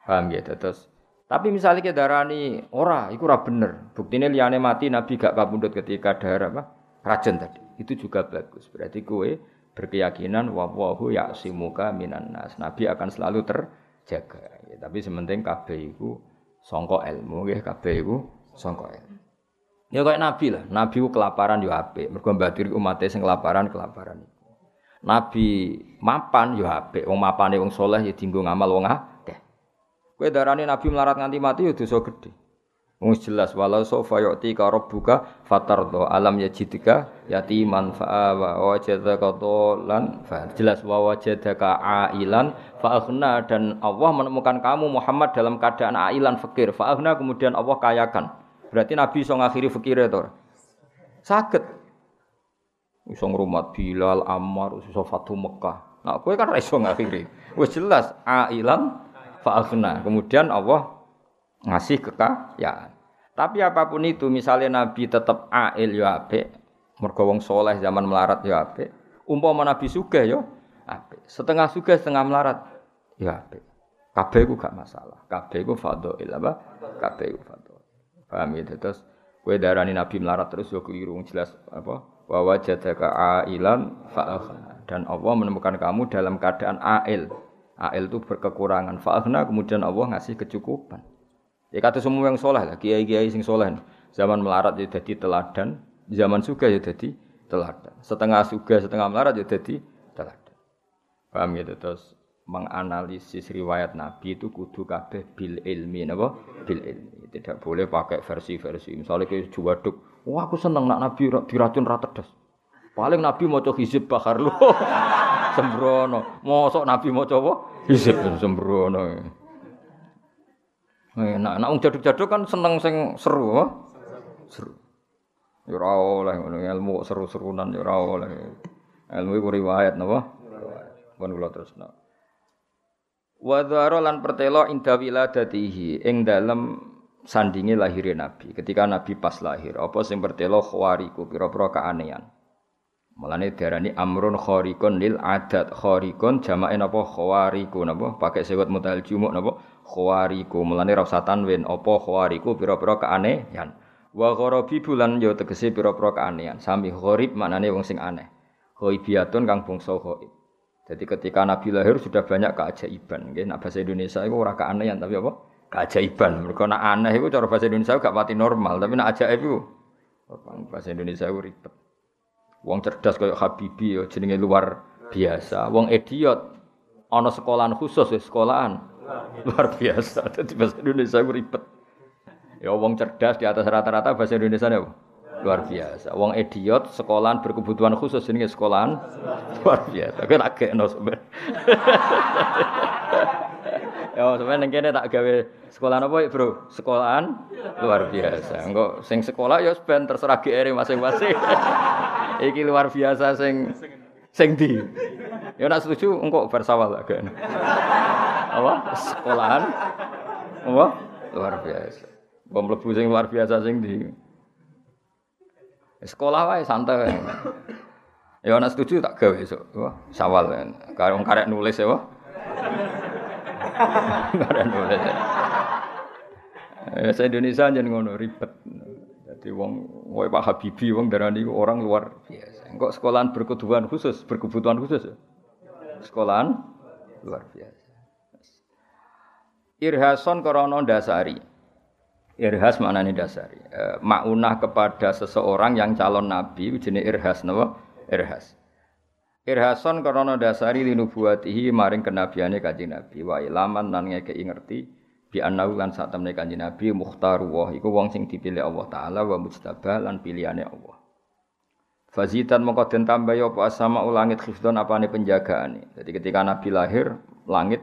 Paham ya? Terus tapi misalnya kita darani ora, itu ora bener. Buktinya liane mati Nabi gak kapundut ketika darah apa? Racun tadi itu juga bagus. Berarti kue berkeyakinan wawahu ya'simuka minan nas. Nabi akan selalu terjaga. Ya, tapi sementing kabeh iku sangka ilmu nggih kabeh sangka ilmu. Ya kayak Nabi lah, Nabi ku kelaparan yo apik, mergo mbadiri umat sing kelaparan kelaparan Nabi mapan yo apik, wong mapane wong soleh ya dienggo ngamal wong akeh. Kowe darane Nabi melarat nganti mati yo dosa gedhe. Wong jelas walau sofa yu'ti ka rabbuka fatardo alam yajidika yatiman fa'awa wa wajadaka dolan fa jelas wa wajadaka ailan fa aghna dan Allah menemukan kamu Muhammad dalam keadaan ailan fakir. Fa aghna kemudian Allah kayakan. Berarti Nabi iso ngakhiri fakir itu sakit iso ngrumat Bilal Ammar iso Fatu Mekah. Nah kowe kan iso ngakhiri. Wis jelas ailan fa aghna. Kemudian Allah ngasih kekayaan. Tapi apa pun itu, misalnya Nabi tetap ail ya ape, mergo wong soleh zaman melarat ya ape. Umpama Nabi sugih ya ape. Setengah sugih setengah melarat ya ape. Kabeh ku gak masalah. Kabeh ku fadhail apa? Kabeh ku fadhail. Paham ya terus kowe darani Nabi melarat terus yo keliru jelas apa? Wa wajadaka ailan fa dan Allah menemukan kamu dalam keadaan ail. Ail itu berkekurangan. Fa'akhna kemudian Allah ngasih kecukupan. Ya kata semua yang soleh lah, kiai-kiai sing soleh. Zaman melarat ya jadi teladan, zaman suga ya jadi teladan. Setengah suga, setengah melarat ya jadi teladan. Paham gitu terus menganalisis riwayat Nabi itu kudu kabeh bil ilmi napa? Bil ilmi. Tidak boleh pakai versi-versi. Misalnya kayak juwaduk, wah aku seneng nak Nabi diracun rata. Paling Nabi mau coba hizib bakar lu. sembrono. Mosok Nabi mau coba hizib sembrono. Nah, nak wong jaduk-jaduk kan seneng sing seru, apa? Seru. Ya ora oleh ilmu seru-serunan ya ora oleh. Ilmu iku riwayat napa? Pun kula tresna. Wa dzara lan pertelo inda wiladatihi ing dalem sandinge lahire Nabi. Ketika Nabi pas lahir, apa sing pertelo khawariku pira-pira keanehan. Mulane diarani amrun kharikun lil adat. Kharikun jamake napa khawariku napa? Pakai sewet mutal jumuk napa? Khawariku. Mulane ra usah tanwin apa khawariku? Pira-pira keanehan. Wa gharabi bulan yo tegese pira-pira keanehan. Sami gharib maknane wong sing aneh. Ghaibiatun kang bangsa ghaib. Jadi ketika Nabi lahir sudah banyak keajaiban. Nggih nak bahasa Indonesia itu ora keanehan tapi apa? Keajaiban. Mergo nak aneh itu cara bahasa Indonesia gak pati normal tapi nak ajaib itu bahasa Indonesia itu ribet. Wong cerdas kayak Habibi yo jenenge luar biasa. Wong idiot ana sekolahan khusus ya sekolahan Luar biasa. Jadi bahasa Indonesia itu ribet. Ya wong cerdas di atas rata-rata bahasa Indonesia ya. Luar biasa. Wong idiot sekolahan berkebutuhan khusus ini sekolahan luar biasa. Kowe tak gekno sampean. Ya ning kene tak gawe sekolahan apa Bro? Sekolahan luar biasa. Engko sing sekolah ya ben terserah GR masing-masing. Iki luar biasa sing sing di. Ya nak setuju engko bersawal agak. Apa? Sekolahan. Apa? Luar biasa. Bom mlebu sing luar biasa sing di Sekolah wae santai wae. Ya ana setuju tak gawe esuk. Wah, sawal kan. Karo karek nulis ya, wah. Karek nulis. Ya, saya Indonesia aja ngono ribet. Jadi wong kowe Pak Habibie wong darani orang luar biasa. Engkok sekolahan berkebutuhan khusus, berkebutuhan khusus ya. Sekolahan luar biasa. Irhason korono dasari. Irhas maknane dasari. E, maunah kepada seseorang yang calon nabi jenis irhas napa? Irhas. Irhason korono dasari linubuatihi maring kenabiane kanjeng Nabi wa ilaman lan ngekeki ngerti bi annahu lan sak temne Nabi mukhtaru iku wong sing dipilih Allah taala wa mujtabah lan pilihane Allah. Fazitan mongko den tambah apa asama ulangit khifdon apane penjagaane. Jadi ketika Nabi lahir, langit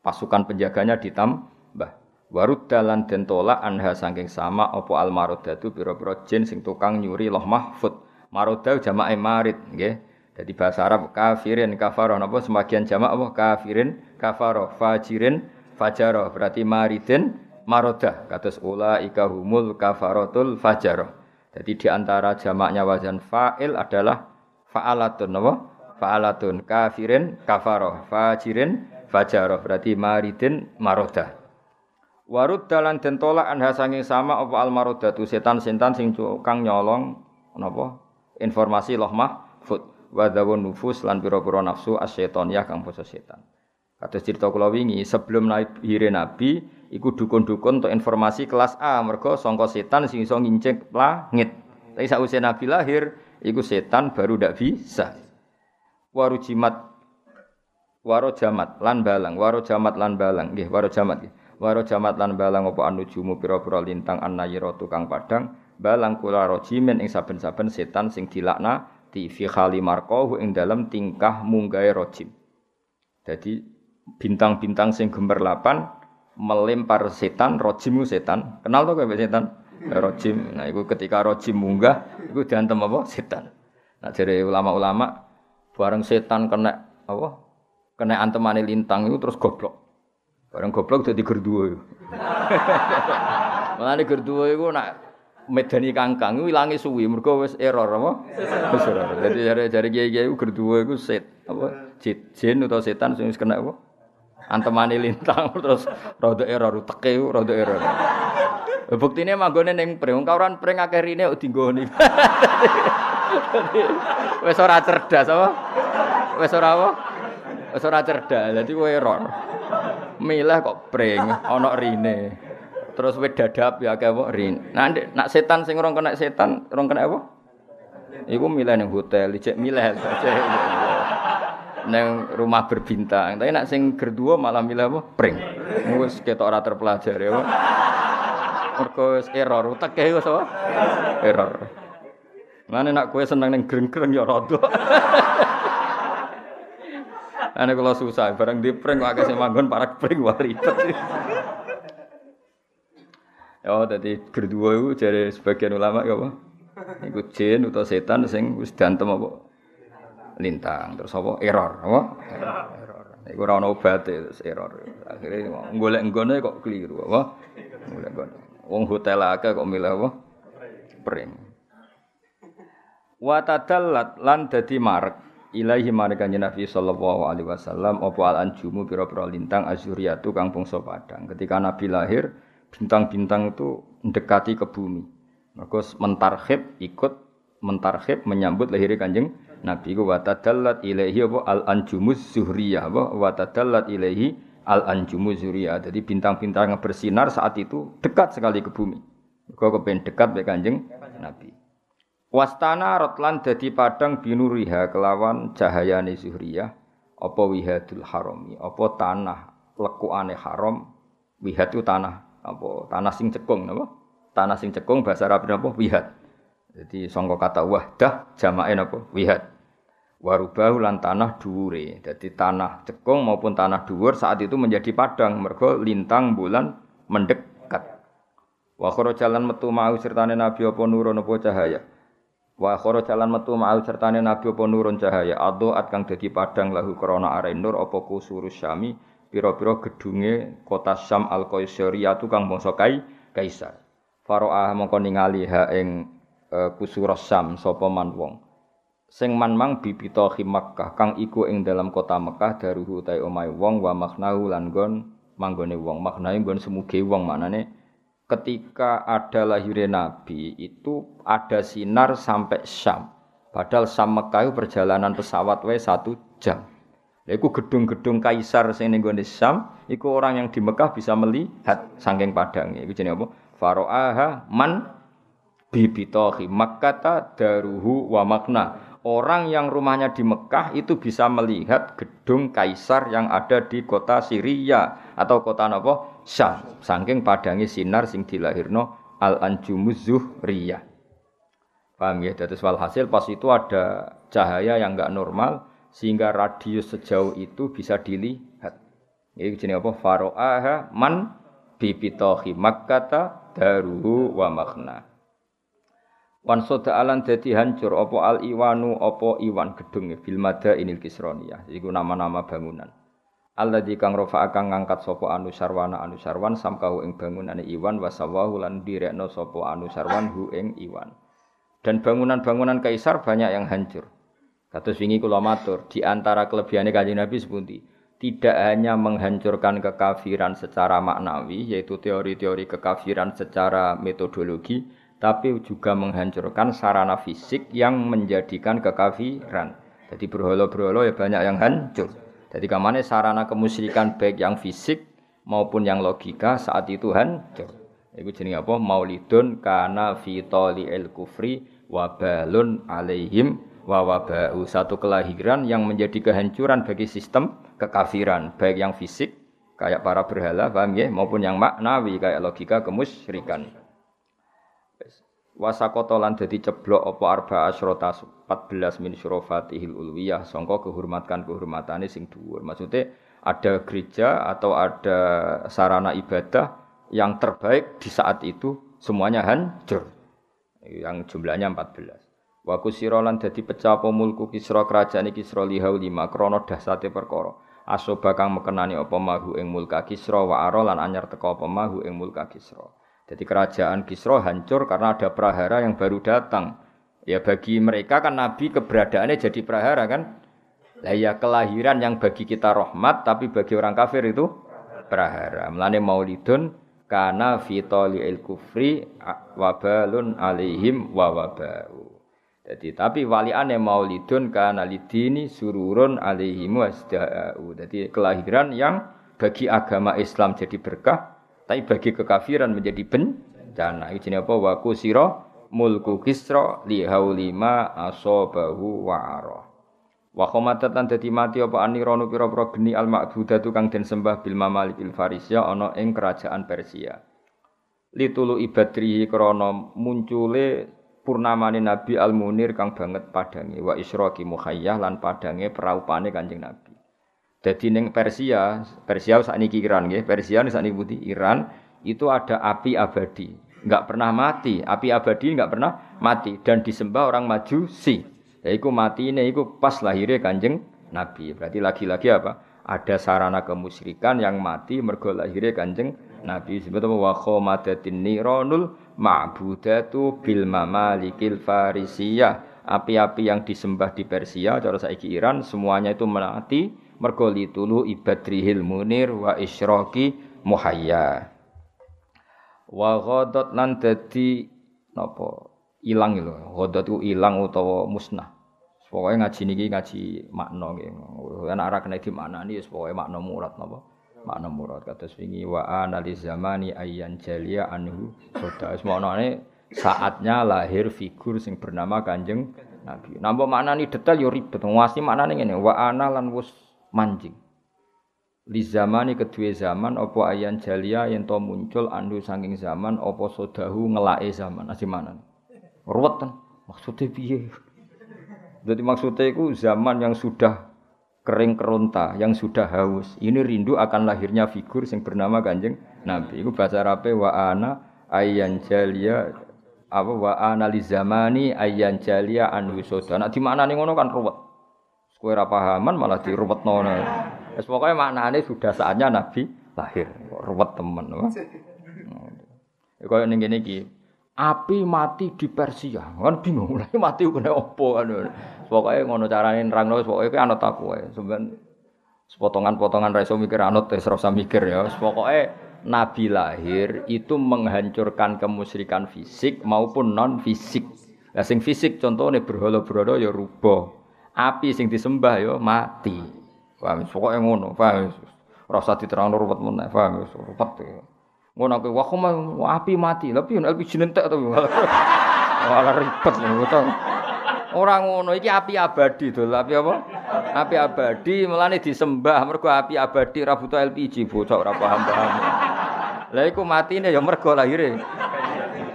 pasukan penjaganya ditambah. Warud dalan den tolak anha saking sama apa al marodatu pira-pira jin sing tukang nyuri loh mahfud. Maroda jamae marid nggih. Jadi bahasa Arab kafirin kafaroh. Napa semakian jamak apa? Kafirin kafaroh. Fajirin fajaro berarti maridin marodah. Kados ula ika humul kafarotul fajaro jadi di antara jamaknya wazan fa'il adalah fa'alatun. Apa fa'alatun. Kafirin kafaroh. Fajirin fajaro berarti maridin marodah warud dalan den tolak anha sanging sama apa al marodatu setan-setan sing kang nyolong napa informasi loh mahfud wa nufus lan pira-pira nafsu asyaitoniyah kang basa setan Kados cerita kula wingi, sebelum lahir Nabi, iku dukun-dukun untuk informasi kelas A, mergo sangka setan sing iso ngincik langit. Tapi sausé Nabi lahir, iku setan baru ndak bisa. Waru jimat waro jamat lan balang, waro jamat lan balang, nggih waro jamat nggih. Waro jamat lan balang apa anujumu pira-pira lintang annayira tukang padang, balang kula rojimen ing saben-saben setan sing dilakna di fi khali marqahu ing dalam tingkah munggahe rojim. Jadi bintang-bintang sing gemerlapan melempar setan, rojim setan. Kenal tuh kayak setan? Rojim. Nah, itu ketika rojim munggah, itu diantem apa? Setan. Nah, jadi ulama-ulama bareng setan kena apa? Kena antemane lintang itu terus goblok. Bareng goblok jadi gerduwo. Mulane gerduwo itu nak medani kangkang ilangi suwi mergo wis error apa? Wis error. Jadi jare-jare kiai-kiai gerduwo iku set apa? Jin atau setan sing kena apa? antemani lintang terus rada error teke rada error. Buktine manggone ning pring, kauran pring akeh rine kok dinggoni. Wis ora cerdas apa? Wis ora apa? Wis ora cerdas. Dadi kowe error. Milih kok pring ana rine. Terus wis dadap ya akeh apa rin. Nah, nak setan sing ora kena setan, ora kena apa? Iku milih ning hotel, ijek milih neng rumah berbintang. Tapi nak sing gerdua malah milih apa? Pring. Wis ketok ora terpelajari ya. Mergo error, uteke wis apa? Error. Mane nak kowe seneng ning greng-greng ya rada. Ane kalau susah, barang di prank kok sing manggon para prank wah ribet. Ya, dadi gerdua iku jare sebagian ulama ya apa? Iku jin utawa setan sing wis dantem apa? lintang terus apa? Error apa? Error. Iku ora ono obate error. Akhire golek nggone kok keliru apa? Golek nggone. Wong hotel akeh kok milih apa? Pring wa tadallat lan dadi marek ilahi mareka Nabi sallallahu alaihi wasallam apa al anjumu pira-pira lintang azuriyatu kang bangsa padang ketika Nabi lahir bintang-bintang itu mendekati ke bumi maka mentarhib ikut mentarhib menyambut lahirnya kanjeng Nabi ku watadallat ilaihi apa al anjumus zuhriyah apa watadallat ilaihi al anjumus zuhriyah. Jadi bintang-bintang yang bersinar saat itu dekat sekali ke bumi. Kau kepen dekat be Kanjeng Nabi. Wastana rotlan dadi padang binuriha kelawan cahayane zuhriyah apa wihadul harami apa tanah lekukane haram wihad itu tanah apa tanah sing cekung napa tanah sing cekung bahasa Arab napa wihad jadi sangka kata wahdah jamake napa? Wihad. Warubahu lan tanah dhuwure. Jadi tanah cekung maupun tanah dhuwur saat itu menjadi padang mergo lintang bulan mendekat. Wa jalan metu mau sertane nabi apa nurun apa cahaya. Wa jalan metu mau sertane nabi apa nurun cahaya. Adoat kang dadi padang lahu krana are nur apa kusurus syami pira-pira gedunge kota Syam al-Qaisariyah kang bangsa Kai Kaisar. Faro'ah mongko ningali ha ing uh, kusura Syam sapa man wong. Sing man mang bibita Makkah kang iku ing dalam kota Mekah daruhu ta omahe wong wa maknahu lan gon manggone wong. Maknane nggon semuge wong manane ketika ada lahirnya Nabi itu ada sinar sampai Syam. Padahal Syam Mekah perjalanan pesawat wae satu jam. Iku gedung-gedung kaisar sing ning gone Syam, iku orang yang di Mekah bisa melihat saking padangnya. Iku jenenge apa? Faro'aha man bibitohi Makkata daruhu wa makna. Orang yang rumahnya di Mekah itu bisa melihat gedung kaisar yang ada di kota Syria atau kota apa? Syam. Saking padangnya sinar sing dilahirno al-anjumuz zuhriyah. Paham ya? Dados walhasil pas itu ada cahaya yang enggak normal sehingga radius sejauh itu bisa dilihat. Ini jenis apa? Faro'aha man bibitohi makkata daruhu wa makna. Wan soda alan dadi hancur apa al iwanu apa iwan gedung fil mada inil kisroniyah. Iku nama-nama bangunan. Allah di kang rofa akan ngangkat sopo anu sarwana anu sarwan samkahu ing bangunan iwan wasawahu lan direkno sopo anu sarwan hu ing iwan. Dan bangunan-bangunan kaisar banyak yang hancur. Kados wingi kula matur, di antara kelebihane Kanjeng Nabi sepundi? Tidak hanya menghancurkan kekafiran secara maknawi, yaitu teori-teori kekafiran secara metodologi, tapi juga menghancurkan sarana fisik yang menjadikan kekafiran. Jadi berholo-berholo ya banyak yang hancur. Jadi ke mana sarana kemusyrikan baik yang fisik maupun yang logika saat itu hancur. Itu jenis apa? Maulidun kana fitoli el kufri wabalun alaihim wawabau satu kelahiran yang menjadi kehancuran bagi sistem kekafiran baik yang fisik kayak para berhala paham ya maupun yang maknawi kayak logika kemusyrikan wasakotolan dadi ceblok apa arba asrota 14 min syurofatihil ulwiyah sangka kehormatan kehormatane sing dhuwur maksudnya ada gereja atau ada sarana ibadah yang terbaik di saat itu semuanya hancur yang jumlahnya 14 Wa kusira lan dadi pecah apa mulku Kisra kerajaan Kisra lihau lima krana dahsate perkara. Aso bakang mekenani apa mahu ing mulka Kisra wa ara lan anyar teka apa mahu ing mulka Kisra. Jadi kerajaan Kisra hancur karena ada prahara yang baru datang. Ya bagi mereka kan Nabi keberadaannya jadi prahara kan. Lah ya kelahiran yang bagi kita rahmat tapi bagi orang kafir itu prahara. Mulane maulidun kana fitoli il kufri wabalun alaihim wa wabau. Jadi tapi waliane maulidun kana lidini sururun alaihi wasda'u. Jadi kelahiran yang bagi agama Islam jadi berkah, tapi bagi kekafiran menjadi bencana. Ini apa? Wa kusira mulku kisra li haulima asabahu wa ara. Wa khamatatan dadi mati apa anirono pira-pira geni al ma'budatu kang den sembah bil mamalikil farisia ana ing kerajaan Persia. Litulu ibadrihi krana muncule purnamane Nabi Al Munir kang banget padange wa isyraqi muhayyah lan padange praupane Kanjeng Nabi. Jadi ning Persia, Persia sakniki Iran nggih, Persia sakniki putih Iran itu ada api abadi, enggak pernah mati. Api abadi enggak pernah mati dan disembah orang Majusi. Yaiku mati ini iku pas lahirnya Kanjeng Nabi. Berarti lagi-lagi apa? Ada sarana kemusyrikan yang mati mergo lahirnya Kanjeng Nabi sebut wa khomadatin nironul ma'budatu bil mamalikil farisiyah. Api-api yang disembah di Persia, cara saiki Iran, semuanya itu mati mergo litulu ibadrihil munir wa isyraqi muhayya. Wa ghadat lan dadi napa ilang lho. Ghadat ku ilang utawa musnah. Pokoknya ngaji niki ngaji makna nggih. Ana ora kena di maknani wis pokoke makna murad napa makna murad kados wingi wa analis zamani ayyan jalia anhu soda semonone saatnya lahir figur sing bernama Kanjeng Nabi. Nambah maknani detail yo ribet. Ngwasi maknane ngene wa ana lan wus manjing. Li zamani kedua zaman opo ayan jalia yang to muncul andu saking zaman opo sodahu ngelake zaman asih mana ruwet kan maksudnya piye jadi maksudnya itu zaman yang sudah kering keronta yang sudah haus. Ini rindu akan lahirnya figur yang bernama Kanjeng Nabi. Itu bahasa Arabnya wa ana ayyan jalia apa wa ana li zamani ayyan jalia an wisoda. Nak di mana nih ngono kan ruwet. Kowe ora pahaman malah diruwetno. Wes pokoke maknane sudah saatnya Nabi lahir. Kok ruwet temen. Ya kaya ning kene iki. Api mati di Persia. Kan bingung. Lah mati kena opo kan. Pokoke ngono carane nerangno pokoke anut aku. Sampeyan sepotongan-potongan ra iso mikir anut wis ora mikir ya. Pokoke Nabi lahir itu menghancurkan kemusyrikan fisik maupun non fisik. Lah sing fisik contohnya berhala-berhala ya rubah. Api sing disembah ya mati. Paham? Pokoke ngono, paham? Ora usah diterangno ruwet meneh, paham? Ruwet. Ya. Ngono aku wah api mati. Lah piye LPG nentek to. Malah ribet ngono. Ora ngono iki api abadi to. Api apa? Api abadi melane disembah mergo api abadi ra butuh LPG bocah ora paham-paham. Lah iku matine ya mergo lahire.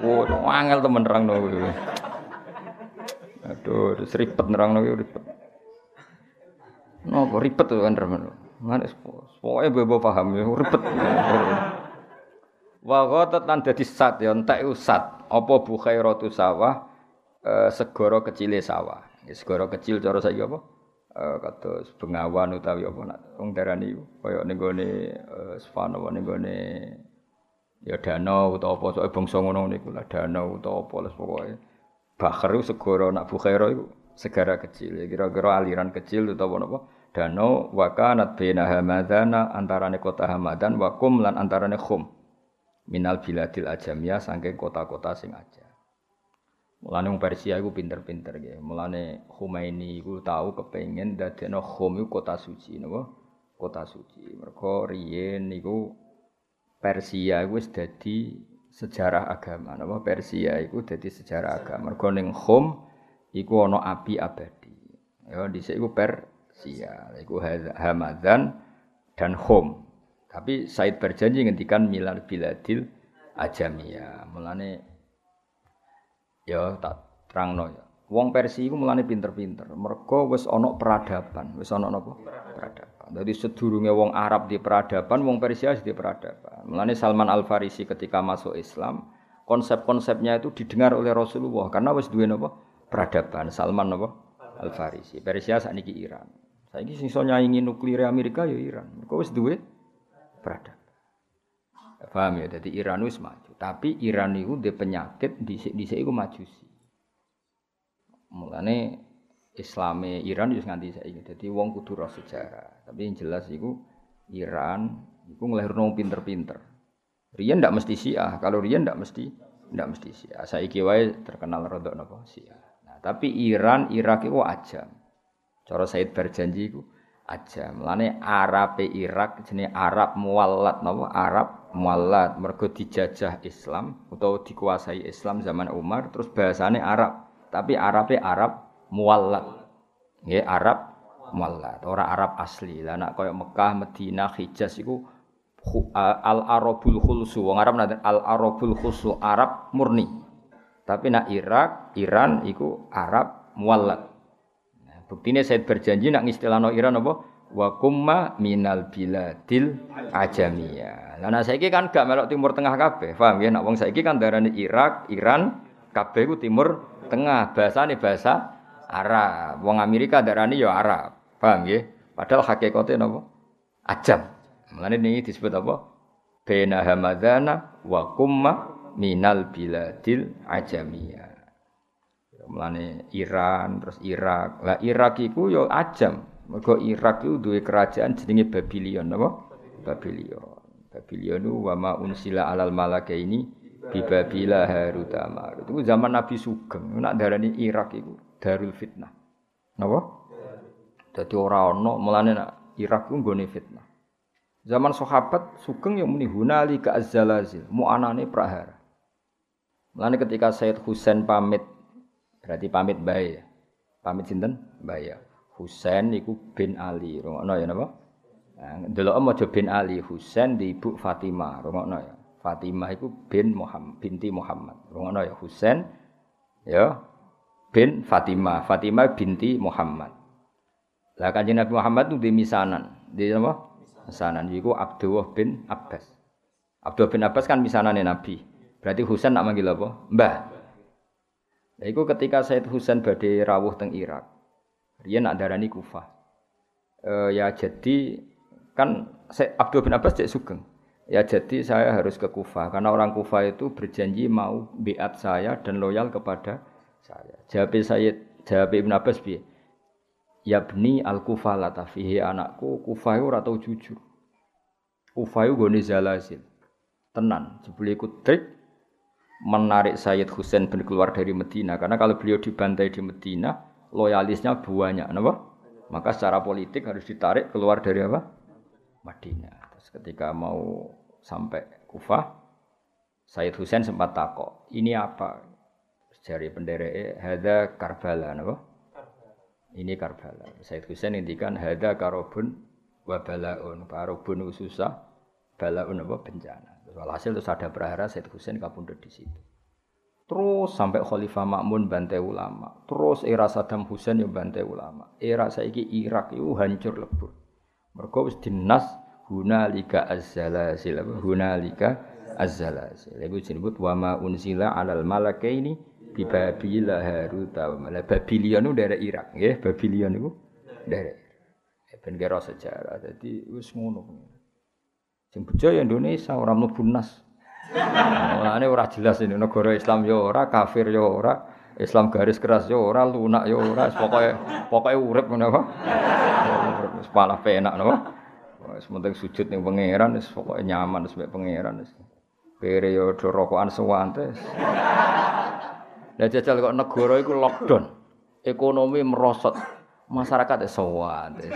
Oh, angel temen nerangno kuwi. Aduh, ribet nerangno kuwi ribet. Nopo ribet to kan remen. Ngene pokoke bebo paham ya ribet. Wa ghatat lan sat ya entek usat. Apa khairatu sawah eh, segara kecile sawah. Ya, segara kecil cara saiki apa? Eh, kados bengawan utawi apa nak wong darani kaya ning gone eh, Svana ning gone ya danau utawa apa soe bangsa ngono niku lah danau utawa apa les pokoke. Bahar iku segara nak bukhaira iku segara kecil. Ya, kira-kira aliran kecil utawa napa? Danau wa kanat baina hamadana antarane kota Hamadan wa kum lan antarane khum. Minal biladil ajamiyah saking kota-kota sing aja. Mulane wong Persia iku pinter-pinter nggih. Mulane Khomeini iku tahu kepengin dadekno Khom iku kota suci napa? Kota suci. Mergo riyen niku Persia iku wis dadi sejarah agama napa? Persia iku dadi sejarah agama. Mergo ning Khom iku ana api abadi. Ya dhisik iku Persia. Iku Hamadan dan Khom. Tapi Said berjanji ngendikan milal biladil ajamiyah. Mulane ya tak terangno ya. Wong Persia iku mulane pinter-pinter. Mergo wis ana peradaban, wis ana napa? Peradaban. Dadi sedurunge wong Arab di peradaban, wong Persia di peradaban. Mulane Salman Al Farisi ketika masuk Islam, konsep-konsepnya itu didengar oleh Rasulullah karena wis duwe napa? Peradaban. Salman napa? Al Farisi. Persia sakniki Iran. Saiki sing iso nyaingi nuklir Amerika ya Iran. Mergo wis duwe peradaban. Paham ya? Jadi Iran wis maju. Tapi Iran itu dia penyakit di dhisik iku majusi. Mulane Islame Iran wis nganti saiki. Dadi wong kudu roh sejarah. Tapi yang jelas iku Iran iku nglahirno pinter-pinter. Rian ndak mesti Syiah. Kalau Rian ndak mesti ndak mesti Syiah. Saiki wae terkenal rodok napa Syiah. Nah, tapi Iran, Irak iku ajam. Cara Said berjanji iku aja. Mulane Arab Irak jenenge Arab muallat napa? Arab muallat mergo dijajah Islam utawa dikuasai Islam zaman Umar terus bahasane Arab. Tapi Arabe Arab muallat. Nggih Arab muallat, ora Arab asli. Lah nek koyo Mekah, Madinah, Hijaz iku al arabul khulsu wong Arab nanti al arabul khulsu Arab murni tapi nak Irak Iran iku Arab muallat Buktine saya berjanji nak ngistilahno Iran apa? Wa kumma minal biladil ajamiyah. Lah nah saiki kan gak melok timur tengah kabeh. Paham ya? Nak wong saiki kan darane Irak, Iran, kabeh ku timur tengah. Bahasane bahasa Arab. Wong Amerika darani ya Arab. Paham ya? Padahal hakikate napa? Ajam. Mulane ini disebut apa? Baina hamadana wa kumma minal biladil ajamiyah. Mulane Iran terus Irak. Lah Irak iku yo ya ajam. Mergo Irak iku duwe kerajaan jenenge Babylon apa? Babylon. Babylon itu wa ma unsila alal malaka ini bi Babila Harut Marut. Itu zaman Nabi Sugeng. Nak darani Irak iku darul fitnah. Napa? Dadi ora ana mulane nak Irak ku fitnah. Zaman sahabat Sugeng yang muni hunali ka azzalazil, mu anane prahara. Mulane ketika Said Husain pamit Berarti pamit bae ya. Pamit sinten? Bae ya. Husain iku bin Ali. Rungokno ya napa? Nah, delok maca bin Ali Husain di ibu Fatimah. Rungokno ya. Fatimah iku bin Muhammad, binti Muhammad. Rungokno ya Husain ya bin Fatimah. Fatimah binti Muhammad. Lah kanjeng Nabi Muhammad itu di misanan. Di apa? Misanan iku Abdullah bin Abbas. Abdullah bin Abbas kan misanane Nabi. Berarti Husain nak manggil apa? Mbah. Nah, itu ketika Said Husain badai rawuh teng Irak. Dia nak darani Kufah. E, ya jadi Kan Abdul bin Abbas cek sugeng. Ya jadi saya harus ke Kufah karena orang Kufah itu berjanji mau biat saya dan loyal kepada saya. Jawab saya, jawab Ibn Abbas bi. Ya bni al Kufah latafihi anakku Kufah itu tau jujur. Kufah itu goni zalazil. Tenan, jebule ikut trik menarik Sayyid Husain bin keluar dari Medina karena kalau beliau dibantai di Medina loyalisnya banyak, kenapa? Maka secara politik harus ditarik keluar dari apa? Madinah. Terus ketika mau sampai Kufah, Sayyid Husain sempat takok, ini apa? Jari pendereke, hada Karbala, napa? Ini Karbala. Sayyid Husain ngendikan hada karobun wa balaun. Karobun susah, balaun apa bencana. Walhasil terus ada prahara Sayyid Husain kapundhut di situ. Terus sampai Khalifah Makmun bantai ulama. Terus era Saddam Hussein yang bantai ulama. Era saiki Irak itu hancur lebur. Mereka wis dinas hunalika az-zalazil hunalika az-zalazil iku disebut wa ma unzila alal malakaini di Babila Harut wa Babilion dari Irak nggih. Babilion niku dari ben kira sejarah. Dadi wis ngono. Sing bejo ya Indonesia ora mlebu nas. Mulane ora jelas ini. Negara Islam ya ora kafir ya ora Islam garis keras ya ora lunak ya ora. Pokoke pokoke urip ngono apa? Wis malah penak napa Wis penting sujud ning pangeran wis pokoke nyaman wis mek pangeran wis. Yo do rokokan. Lah jajal kok negara iku lockdown. Ekonomi merosot. Masyarakat ya sewante.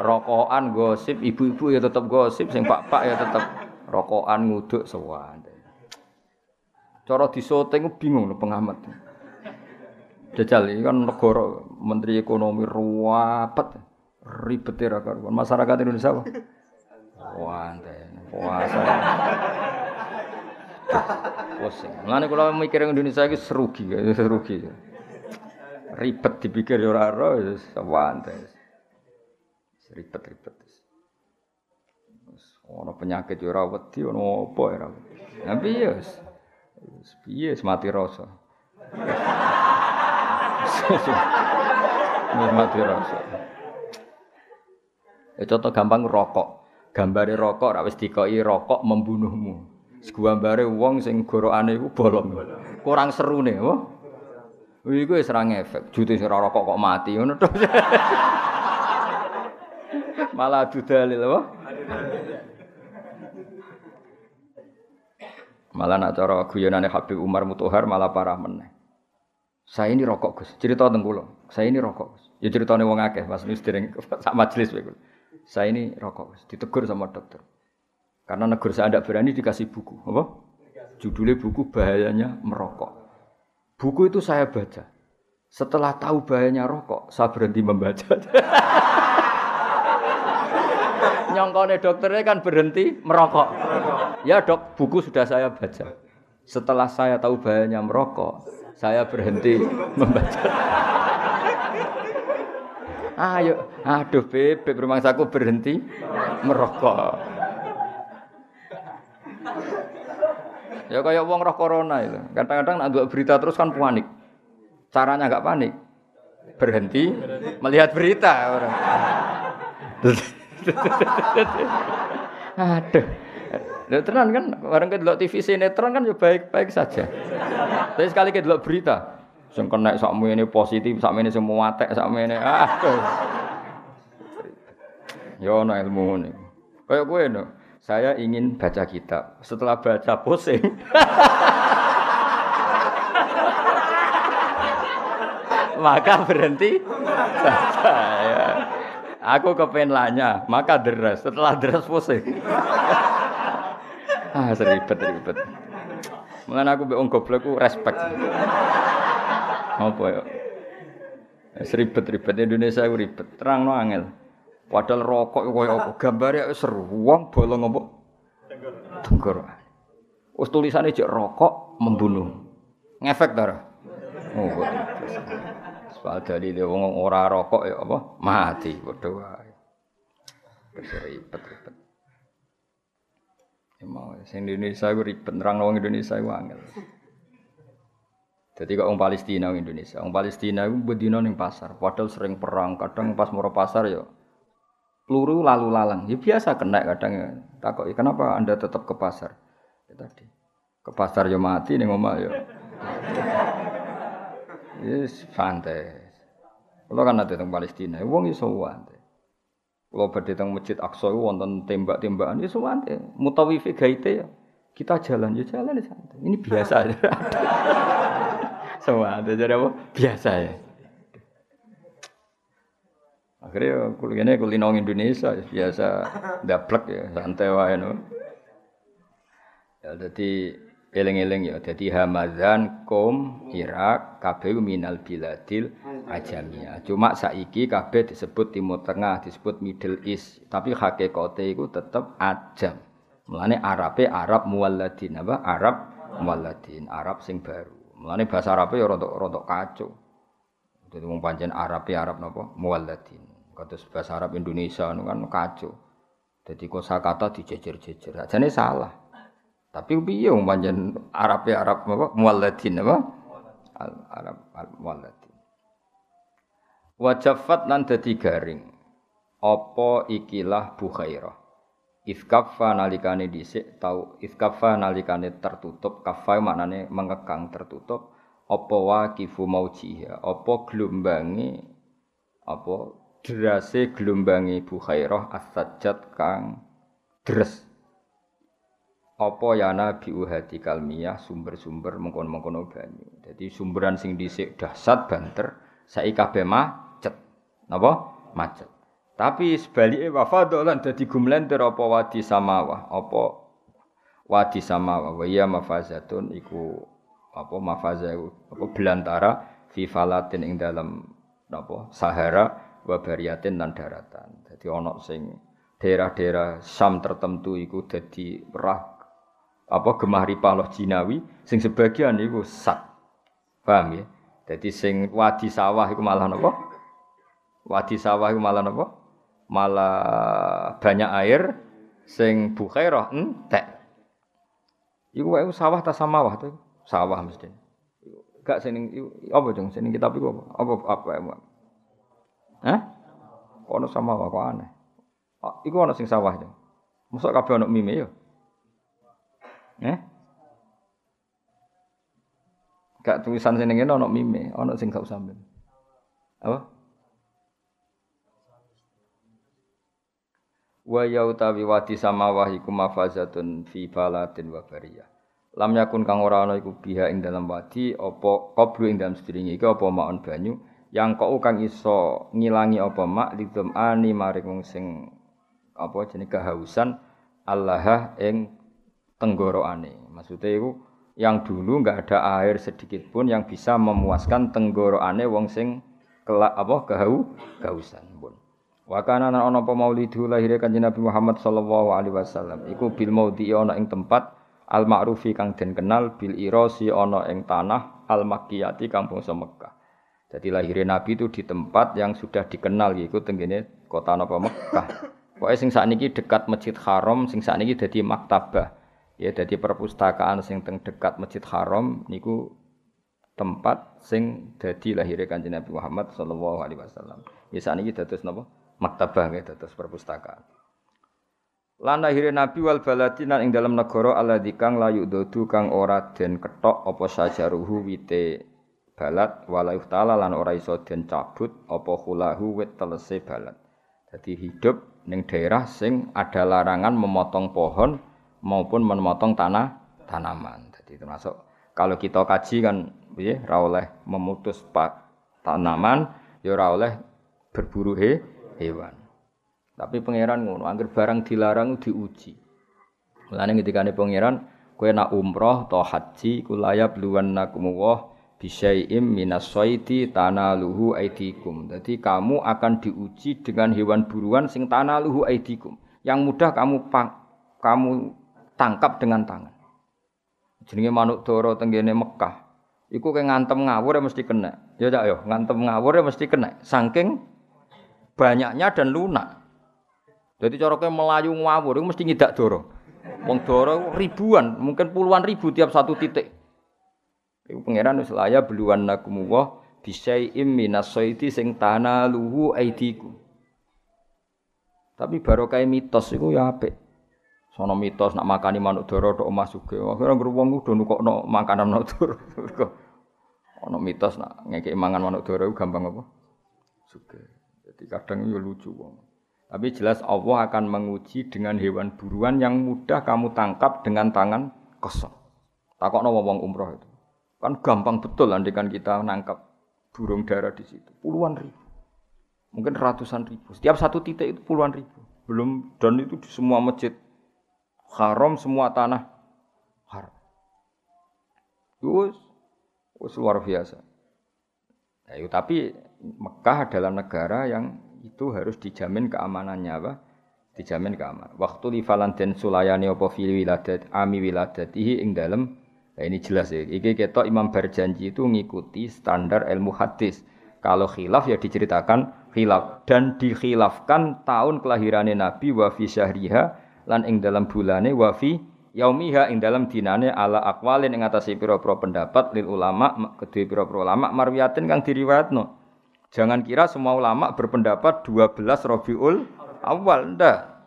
Rokokan gosip, ibu-ibu ya tetap gosip, sing pak-pak ya tetap rokokan nguduk sewante. Cara disoting bingung pengamat. Jajal ini kan negara menteri ekonomi ruwapet ribet ra karuan. Masyarakat Indonesia apa? Wante, puasa. Pusing. Mulane kula mikir Indonesia iki serugi, serugi. Ribet dipikir ya ora ora wis wante. Ribet-ribet. Ono penyakit ya ora wedi, ono apa ya ora. Ya wis piye mati rasa. mati rasa. Ya contoh gampang rokok. Gambare rokok ra wis dikoki rokok membunuhmu. Segambare wong sing gorokane iku bolong. Kurang seru nih, wah. Iku wis ora ngefek. Jute ora rokok kok mati ngono to. Malah adu dalil, wah. Malah nak cara guyonane Habib Umar Mutohar malah parah meneh. Saya ini rokok Gus. Cerita tentang kula. Saya ini rokok Gus. Ya ceritane wong akeh pas wis dereng sak majelis kowe saya ini rokok, ditegur sama dokter. Karena negara saya tidak berani dikasih buku, apa? Judulnya buku bahayanya merokok. Buku itu saya baca. Setelah tahu bahayanya rokok, saya berhenti membaca. Nyongkone dokternya kan berhenti merokok. Ya dok, buku sudah saya baca. Setelah saya tahu bahayanya merokok, saya berhenti membaca. Ayo, aduh bebek rumangsaku berhenti merokok. Ya kayak wong roh corona itu. Kadang-kadang nak berita terus kan panik. Caranya nggak panik. Berhenti melihat berita orang. Aduh. Ya tenan kan, orang ke TV sinetron kan ya baik-baik saja. Tapi sekali ke berita, Sing kena sakmu ini positif, sakmu ini semua tek, sakmu ini ah. Yo no ilmu ini. Kayak gue no. Saya ingin baca kitab. Setelah baca pusing. maka berhenti baca ya. Aku kepen lanya, maka deres. Setelah deres pusing. ah, seribet ribet. Mengenai aku be goblok respect. Apa ya? Seribet-ribet Indonesia itu ribet. Terang no angel. Padahal rokok koyo apa? Gambare seru. Wong bolong apa? Tenggorokan. Wis tulisane cek rokok membunuh. Ngefek ta Oh, Soal dalile wong ora rokok ya apa? Mati padha wae. Ribet-ribet. Ya mau, Indonesia itu ribet, nerang wong Indonesia itu angel. Jadi kok orang Palestina orang Indonesia, orang Palestina itu pasar, padahal sering perang, kadang pas mau pasar ya peluru lalu lalang. Ya biasa kena kadang ya. Takut, ya, kenapa Anda tetap ke pasar? Ya, tadi. Ke pasar ya mati nih ngomong ya. Yes, santai. Kalau kan ada tentang Palestina, wong iso santai. Kalau badhe teng Masjid Aqsa wonten tembak-tembakan iso santai. Mutawifi gaite ya. Kita jalan ya jalan ya santai. Ini biasa aja. Semua ada jadi apa? Biasa ya. Akhirnya kuliahnya kulinong Indonesia biasa daplek ya santai wae no. Ya jadi eling-eling ya jadi Hamadan, Kom, Irak, kabeh minal biladil ajamiyah. Cuma saiki kabeh disebut Timur Tengah, disebut Middle East, tapi hakikate iku tetep ajam. Mulane Arabe Arab muwalladin apa? Arab muwalladin, Arab sing baru. Mulane bahasa Arabe ya rontok-rontok kacau. Jadi wong pancen Arab ya Arab napa? Muwalladin. Kados bahasa Arab Indonesia kan kacau. Jadi kosakata dijejer-jejer. Ajane salah. Tapi piye wong pancen ya Arab apa? Muwalladin apa? Al Arab al muwalladin. Wajafat nan dadi garing. Apa ikilah bukhairah. Ifkafa nalikane dhisik tau ifkafa nalikane tertutup kafa maknane mengekang tertutup apa waqifu maujiha apa gelombangi apa derase gelombangi bukhairah as-sajjad kang deres. Apa ya nabi uhadi kalmiyah sumber-sumber mengkon-mengkono banyu. Jadi sumberan sing dhisik dahsyat banter saiki kabeh macet. Napa? Macet. Tapi sebaliknya wafat lan dadi gumlenter apa wadi samawa apa wadi samawa wa ya mafazatun iku apa mafaza apa belantara fi falatin ing dalam apa Sahara wa bariatin lan daratan. Dadi ana sing daerah-daerah Sam tertentu iku dadi perah apa gemah ripah jinawi sing sebagian iku sat. Paham ya? Dadi sing wadi sawah iku malah napa? Wadi sawah iku malah napa? Malah banyak air sing bukhairah entek. Iku wae sawah ta samawah tuh? Sawah mesti. Gak sing apa jeng sing kitab iku apa? Apa apa? apa? Hah? Ono sama kok aneh. Oh, iku ono sing sawah jeng. Mosok kabeh ono mime yo. Eh? Gak tulisan sing ngene ono mime, ono sing gak usah Apa? Wa ya utawi wadi samawah iku mafazatun fi baladin wa bariyah. Lam yakun kang ora ana iku biha ing dalam wadi apa qablu ing dalam sedringe iki apa banyu yang kau kang iso ngilangi apa mak lidum ani maring wong sing apa jenenge kehausan Allah ing tenggorokane. Maksudnya itu yang dulu nggak ada air sedikit pun yang bisa memuaskan tenggorokane wong sing kelak apa kehau kehausan pun. Wa kana ana apa maulidu lahir kanjeng Nabi Muhammad sallallahu alaihi wasallam iku bil maudi ana ing tempat al ma'rufi kang den kenal bil irosi ana ing tanah al makkiyati bangsa Mekah. Jadi lahirnya Nabi itu di tempat yang sudah dikenal yaitu tenggine kota napa Mekah. Pokoknya sing sakniki dekat Masjid Haram, sing sakniki dadi maktabah. Ya dadi perpustakaan sing teng dekat Masjid Haram niku tempat sing dadi lahirnya Kanjeng Nabi Muhammad sallallahu alaihi wasallam. Ya sakniki dados napa? Maktabah nggih dados perpustakaan. Lan lahirnya Nabi wal baladina ing dalam negara alladzi kang layu dodu kang ora den ketok apa sajaruhu wite balat wala ta'ala lan ora iso den cabut apa khulahu wit telese balat. Jadi hidup ning daerah sing ada larangan memotong pohon maupun memotong tanah tanaman. Jadi termasuk kalau kita kaji kan piye oleh memutus pak tanaman ya ora oleh berburu he, hewan. Tapi pangeran ngono, angger barang dilarang diuji. Mulane ketika pangeran kowe nak umroh atau haji kulaya bluwan nakumullah bisyai'im minas soiti tanaluhu aidikum. Jadi kamu akan diuji dengan hewan buruan sing tanaluhu aidikum. Yang mudah kamu kamu tangkap dengan tangan. Jenenge manuk doro tenggene Mekah. Iku kayak ngantem ngawur ya mesti kena. Ya cak yo, ngantem ngawur ya mesti kena. Saking banyaknya dan lunak. Jadi cara melayu ngawur itu mesti ngidak doro. Wong doro ribuan, mungkin puluhan ribu tiap satu titik. Iku pangeran wis laya beluan nakumuwah bisyai'im minas saidi sing tanaluhu aidiku. Tapi baru kayak mitos itu ya apik. Sono mitos nak makani manuk doro tok omah sugih. Akhire wong udah nukokno makanan manuk doro. Ono mitos nak ngekek mangan manuk doro gampang apa? Sugih. Jadi kadang ya lucu wong. Tapi jelas Allah akan menguji dengan hewan buruan yang mudah kamu tangkap dengan tangan kosong. Takokno wong umroh itu. Kan gampang betul andikan kita nangkap burung dara di situ. Puluhan ribu. Mungkin ratusan ribu. Setiap satu titik itu puluhan ribu. Belum dan itu di semua masjid haram, semua tanah haram. Terus, terus luar biasa. Ya, tapi Mekah adalah negara yang itu harus dijamin keamanannya apa? Dijamin keamanan. Waktu falan den sulayani apa fil wiladat ami ing dalem Nah, ini jelas ya. Iki ketok Imam berjanji itu ngikuti standar ilmu hadis. Kalau khilaf ya diceritakan khilaf dan dikhilafkan tahun kelahirannya Nabi wa fi syahriha lan ing dalam bulane wa fi yaumiha ing dalam dinane ala akwalin ing atase pira-pira pendapat lil ulama kedue pira-pira ulama marwiyatin kang diriwayatno. Jangan kira semua ulama berpendapat 12 Rabiul Awal ndak.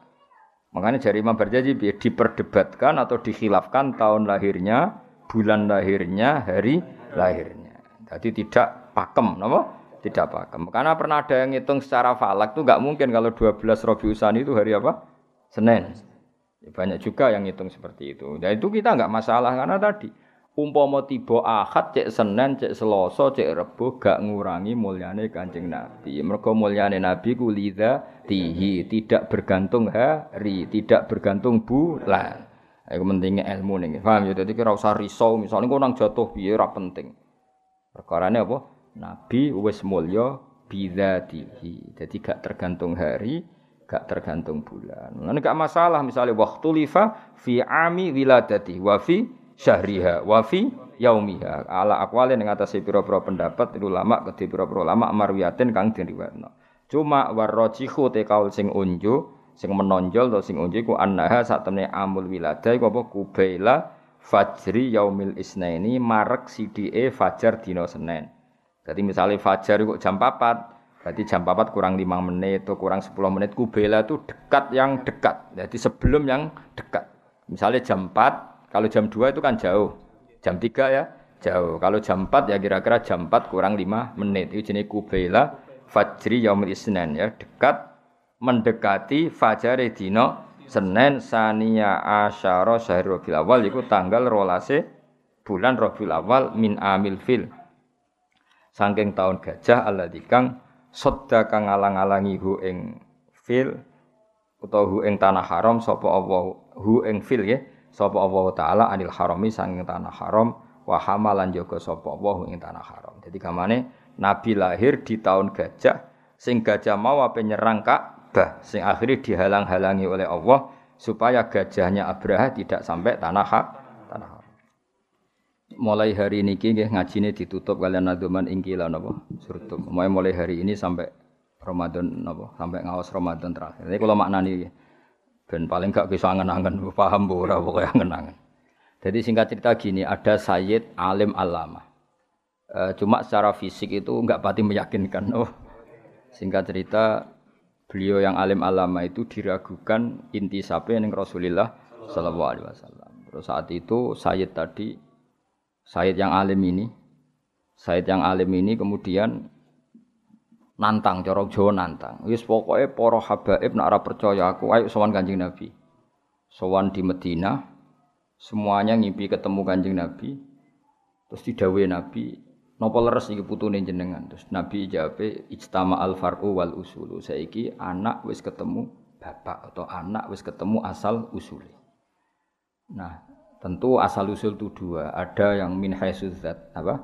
Makanya jari Imam Berjanji diperdebatkan atau dikhilafkan tahun lahirnya bulan lahirnya, hari lahirnya. Jadi tidak pakem, nama? Tidak pakem. Karena pernah ada yang ngitung secara falak tuh nggak mungkin kalau 12 Rabi Usani itu hari apa? Senin. Ya, banyak juga yang ngitung seperti itu. Dan itu kita nggak masalah karena tadi umpama tiba ahad cek Senin, cek Selasa, cek Rebo gak ngurangi mulyane Kanjeng Nabi. Mergo mulyane Nabi ku tihi, tidak bergantung hari, tidak bergantung bulan. Iku pentingnya ilmu nih. Paham ya? Jadi kira usah risau. Misalnya kau nang jatuh biar ora penting. ini apa? Nabi wes mulya bidzatihi. Jadi gak tergantung hari, gak tergantung bulan. Ini gak masalah misalnya waktu lifa fi ami wiladati wa fi syahriha wa fi yaumiha. Ala akwalin yang atas pira-pira pendapat ulama kedhi pira-pira ulama marwiyatin kang diriwayatno. Cuma warrajihu te kaul sing unjuk sing menonjol atau sing unji ku annaha temne amul wilada iku apa kubaila fajri yaumil isnaini marek sidike fajar dina Senin. Jadi misalnya fajar itu jam 4, berarti jam 4 kurang 5 menit atau kurang 10 menit kubela itu dekat yang dekat. Jadi sebelum yang dekat. Misalnya jam 4, kalau jam 2 itu kan jauh. Jam 3 ya jauh. Kalau jam 4 ya kira-kira jam 4 kurang 5 menit. Itu jenis kubela fajri yaumil isnain ya, dekat mendekati fajare dina Senin sania asyara syahr Rabiul Awal iku tanggal rolase bulan Rabiul Awal min amil fil. Saking tahun gajah Allah dikang sodda kang alang-alangi hu ing fil utawa hu ing tanah haram sapa Allah hu ing fil ya sapa Allah taala anil harami saking tanah haram wa hamalan jaga sapa Allah ing tanah haram. Jadi kamane Nabi lahir di tahun gajah sing gajah mau apa nyerang Kak Ka'bah sing akhirnya dihalang-halangi oleh Allah supaya gajahnya Abraha tidak sampai tanah hak tanah hak. Mulai hari ini nggih ngajine ditutup kalian naduman ingkila napa surtum. Mulai mulai hari ini sampai Ramadan napa sampai ngawas Ramadan terakhir. Ini kalau maknani ben paling gak bisa angen-angen paham bu ora pokoke angen-angen. Jadi singkat cerita gini, ada Sayyid Alim Alama. E, cuma secara fisik itu enggak pati meyakinkan. Oh, singkat cerita beliau yang alim alama itu diragukan inti sapi yang Rasulullah Shallallahu Alaihi Wasallam. Terus saat itu Sayyid tadi, Sayyid yang alim ini, Sayyid yang alim ini kemudian nantang, corok Jawa nantang. Wis pokoknya poro habaib nak percaya aku, ayo sowan kanjeng Nabi. Sowan di Medina, semuanya ngimpi ketemu kanjeng Nabi. Terus didawe Nabi, Napa leres iki putune jenengan? Terus Nabi jawab, "Ijtama al far'u wal usulu." Saiki anak wis ketemu bapak atau anak wis ketemu asal usule. Nah, tentu asal usul itu dua. Ada yang min zat, apa?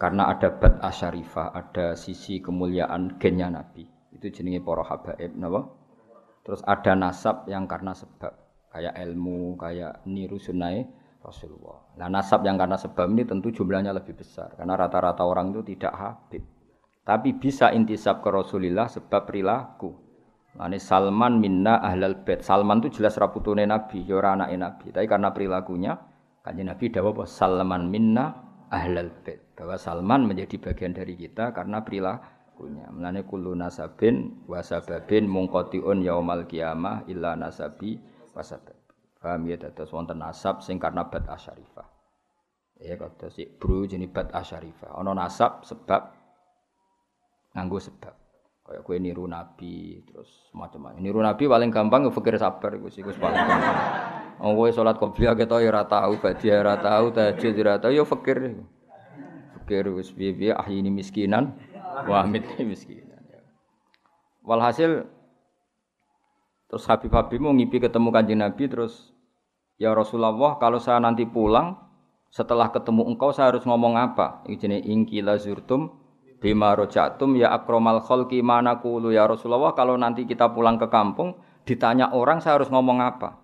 Karena ada bat asyarifah, ada sisi kemuliaan gennya Nabi. Itu jenenge para habaib, napa? Terus ada nasab yang karena sebab, kayak ilmu, kayak niru sunai Rasulullah. Nah nasab yang karena sebab ini tentu jumlahnya lebih besar karena rata-rata orang itu tidak habib. Tapi bisa intisab ke Rasulullah sebab perilaku. Ini Salman minna ahlal bait. Salman itu jelas raputune Nabi, ya ora anake Nabi. Tapi karena perilakunya, kanjeng Nabi dawuh bahwa Salman minna ahlal bait. Bahwa Salman menjadi bagian dari kita karena perilaku kunya. Mulane kullu nasabin wa sababin munqatiun yaumal qiyamah illa nasabi wa sabab. Paham ya dados wonten nasab sing karena bad asyarifah. Ya si bro jenis bad asyarifah. Ana nasab sebab nganggo sebab. Kayak kue niru nabi terus macam-macam. Niru nabi paling gampang fikir sabar iku sih paling gampang. Oh kowe salat qobliyah ketok ya ora tau, badiah ora tau, tahajud ora tau ya fikir. Fikir wis piye-piye miskinan wa ini miskinan. Walhasil terus Habib-Habib mau ngipi ketemu kanjeng Nabi terus ya Rasulullah kalau saya nanti pulang setelah ketemu engkau saya harus ngomong apa? Ini jenis ingkila zurtum bima rojatum ya akromal kholki mana kulu ya Rasulullah kalau nanti kita pulang ke kampung ditanya orang saya harus ngomong apa?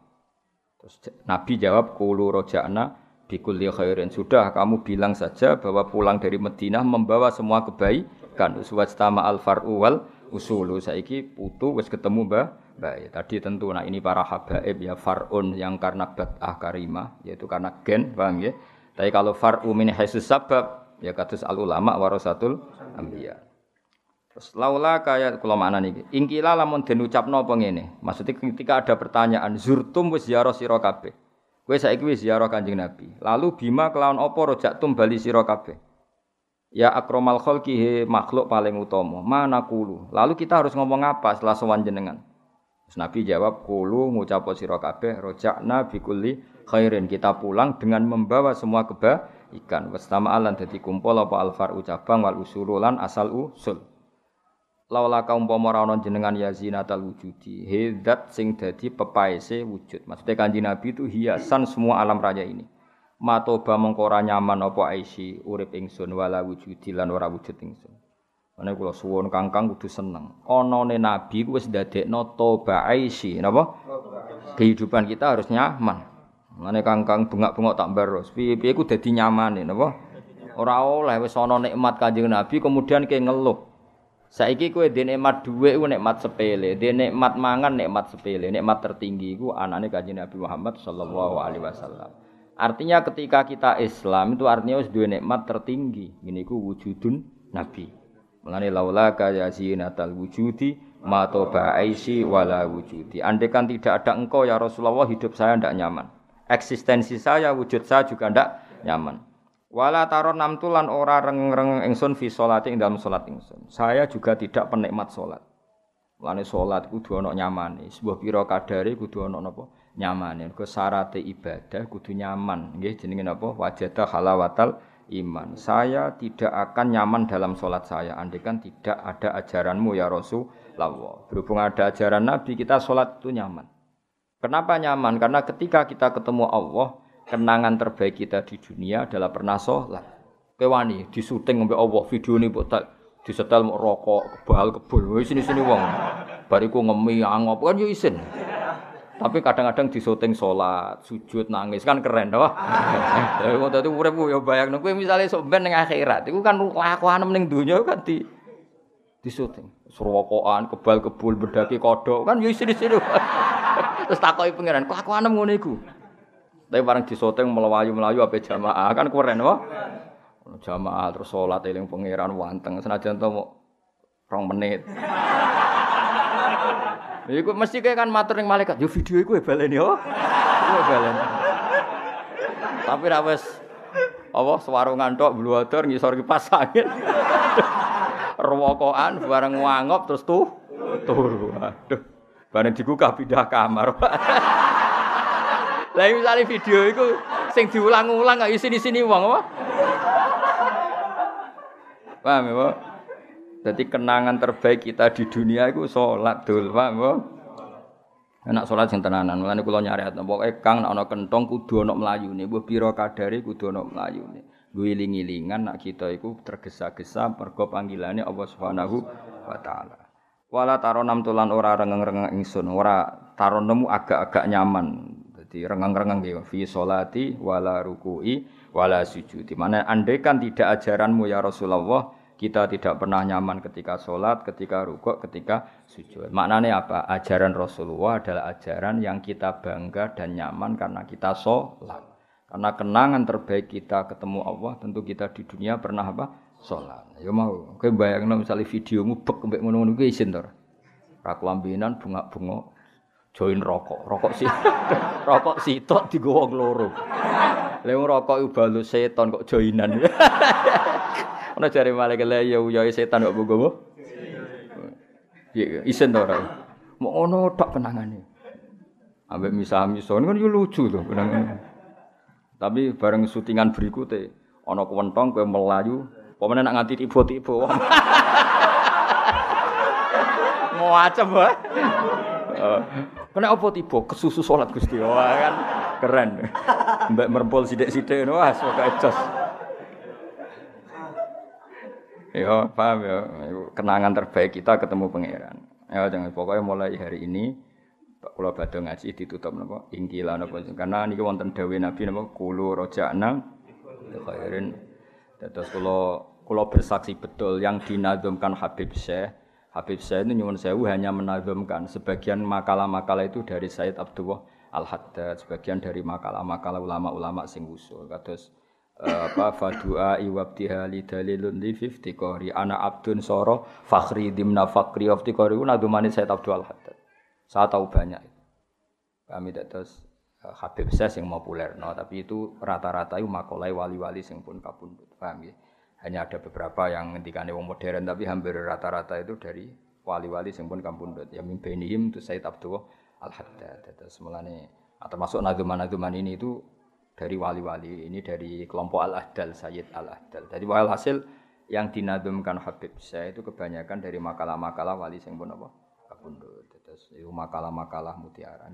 Terus Nabi jawab kulu roja'na bikulli khairin. Sudah kamu bilang saja bahwa pulang dari Madinah membawa semua kebaikan. Uswastama al far'u wal usulu. Saiki putu wis ketemu Mbah baik. Tadi tentu nah ini para habaib ya far'un yang karena bat'ah karimah yaitu karena gen, paham ya? Tapi kalau far'u min haisus sabab ya kados al ulama warasatul anbiya. Terus laula kaya kula makna niki. Ingkila lamun den ucapno apa ngene. Maksudnya ketika ada pertanyaan zurtum wis ziarah sira kabeh. Kowe saiki wis ziarah Kanjeng Nabi. Lalu bima kelawan apa rojaktum bali sira kabeh. Ya akromal khalqi makhluk paling utama. Mana kulu. Lalu kita harus ngomong apa setelah sowan jenengan? Terus Nabi jawab kulu ngucap sira kabeh rojakna bikulli khairin. Kita pulang dengan membawa semua kebaikan. Wastama alan dadi kumpul apa alfar ucapang wal usululan asal usul. Laula kaum umpama ora ana jenengan ya zinatal wujudi. Hedat sing dadi pepaese wujud. Maksudnya kanji nabi itu hiasan semua alam raya ini. Matoba mengkora nyaman apa aisi urip ingsun wala wujudi lan ora wujud ingsun Ane kula suwun kangkang kudu seneng. Onone nabi ku wis toba aisi, napa? Kehidupan kita harus nyaman. Ane kangkang bengak-bengok tak baros. Piye-piye ku dadi nyaman napa? Ora oleh wis ana nikmat Kanjeng Nabi kemudian ke ngeluh. Saiki kowe dhe nikmat dhuwit iku nikmat sepele, dhe nikmat mangan nikmat sepele, nikmat tertinggi iku anane Kanjeng Nabi Muhammad sallallahu alaihi wasallam. Artinya ketika kita Islam itu artinya wis duwe nikmat tertinggi. Ngene iku wujudun nabi. Mulane laula ka yazinatal wujudi ma toba aisi wala wujudi. Andai kan tidak ada engkau ya Rasulullah hidup saya tidak nyaman. Eksistensi saya, wujud saya juga tidak nyaman. Wala taron namtulan ora reng-reng ingsun fi sholati ing dalam salat ingsun. Saya juga tidak penikmat salat. Lane salat kudu ana nyamane. Sebuah pira kadare kudu ana napa? Nyamane. Mergo syaratte ibadah kudu nyaman. Nggih jenenge napa? Wajada halawatal iman. Saya tidak akan nyaman dalam salat saya andekan tidak ada ajaranmu ya Rasulullah. Berhubung ada ajaran Nabi, kita salat itu nyaman. Kenapa nyaman? Karena ketika kita ketemu Allah, kenangan terbaik kita di dunia adalah pernah sholat. Kewani di syuting sampai Allah video ini buat disetel mau rokok kebal kebul sini sini wong bariku ngemi angop kan yo isin tapi kadang-kadang di syuting sholat sujud nangis kan keren doh tapi mau tadi urip yo bayang nunggu misalnya sok ben akhirat itu kan lakuan ning dunia kan di di syuting rokokan kebal kebul bedaki kodok kan yo isin isin terus takoki pangeran kelakuan ngono iku. Tapi barang disoteng melayu-melayu apa jamaah kan keren wah. Jamaah terus sholat eling pangeran wanteng senajan to rong menit. Iku mesti kayak kan matur ning malaikat, yo video iku balen yo. Iku balen. Tapi ra wis apa sewarungan tok bluwador ngisor kipas angin. Rewokokan bareng wangop terus tuh turu. Aduh. Bareng digugah pindah kamar. Lah misalnya video itu sing diulang-ulang kok sini-sini wong apa? Paham ya, Pak? Jadi kenangan terbaik kita di dunia itu sholat dul, paham ya? Enak sholat sing tenanan, mulane kula nyari pokoke Kang nek ana kentong kudu ana mlayune, mbah pira kadare kudu ana mlayune. Guling-gilingan nak kita iku tergesa-gesa mergo panggilane Allah Subhanahu wa taala. Wala taronam tulan ora rengeng-rengeng ingsun, ora taronemu agak-agak nyaman. Jadi rengang-rengang gitu. Fi solati wala ruku'i wala sujudi. Mana andaikan tidak ajaranmu ya Rasulullah, kita tidak pernah nyaman ketika sholat, ketika rukuk, ketika sujud. Maknanya apa? Ajaran Rasulullah adalah ajaran yang kita bangga dan nyaman karena kita sholat. Karena kenangan terbaik kita ketemu Allah, tentu kita di dunia pernah apa? salat. Ya mau, kowe bayangno misale videomu bek mbek ngono-ngono kuwi isin to. Ra kelambinan bunga-bunga join rokok. Rokok sih. rokok sitok digowo wong loro. Lha rokok iku balu setan kok joinan. Ana jare malaikat lha ya uyoe setan kok gowo. Iya, isen to ora. Mau ngono tok kenangane. Ambek misah-misah kan yo lucu to kenangane. Tapi bareng syutingan berikutnya, ana kewentong kowe melayu, pemene nak nganti tiba-tiba. Ngacem wae. Uh, kena apa tiba kesusu salat Gusti. Wah kan keren. Mbak merempol ngono wah pokoke jos. Ya, paham ya. Kenangan terbaik kita ketemu pangeran. Ya, jangan pokoknya mulai hari ini kula badhe ngaji ditutup napa? Ingkila napa? Karena niki wonten dawuh Nabi napa? Kulo roja'na khairin. Dados kula kula bersaksi betul yang dinadzumkan Habib Syekh. Habib Syekh itu nyuwun sewu hanya menadzumkan sebagian makalah-makalah itu dari Said Abdullah Al-Haddad sebagian dari makalah-makalah ulama-ulama sing usul. Kados apa fadua iwabtiha li dalilun li fiftikori ana abdun soro fakhri dimna fakri waftikori nadumani Said Abdul Haddad saya tahu banyak. Kami terus uh, Habib Syekh yang populer, no, tapi itu rata-rata itu makolai wali-wali yang pun kabundut, paham ya? Hanya ada beberapa yang ngentikane wong modern, tapi hampir rata-rata itu dari wali-wali yang pun kabundut. Ya mimpenihim itu Said Abdul Al Haddad. Terus mulane nah, termasuk naduman-naduman ini itu dari wali-wali ini dari kelompok Al Ahdal Sayyid Al Ahdal. Jadi hasil yang dinadumkan Habib Syekh itu kebanyakan dari makalah-makalah wali yang pun apa kabundut. Terus itu makalah-makalah mutiara.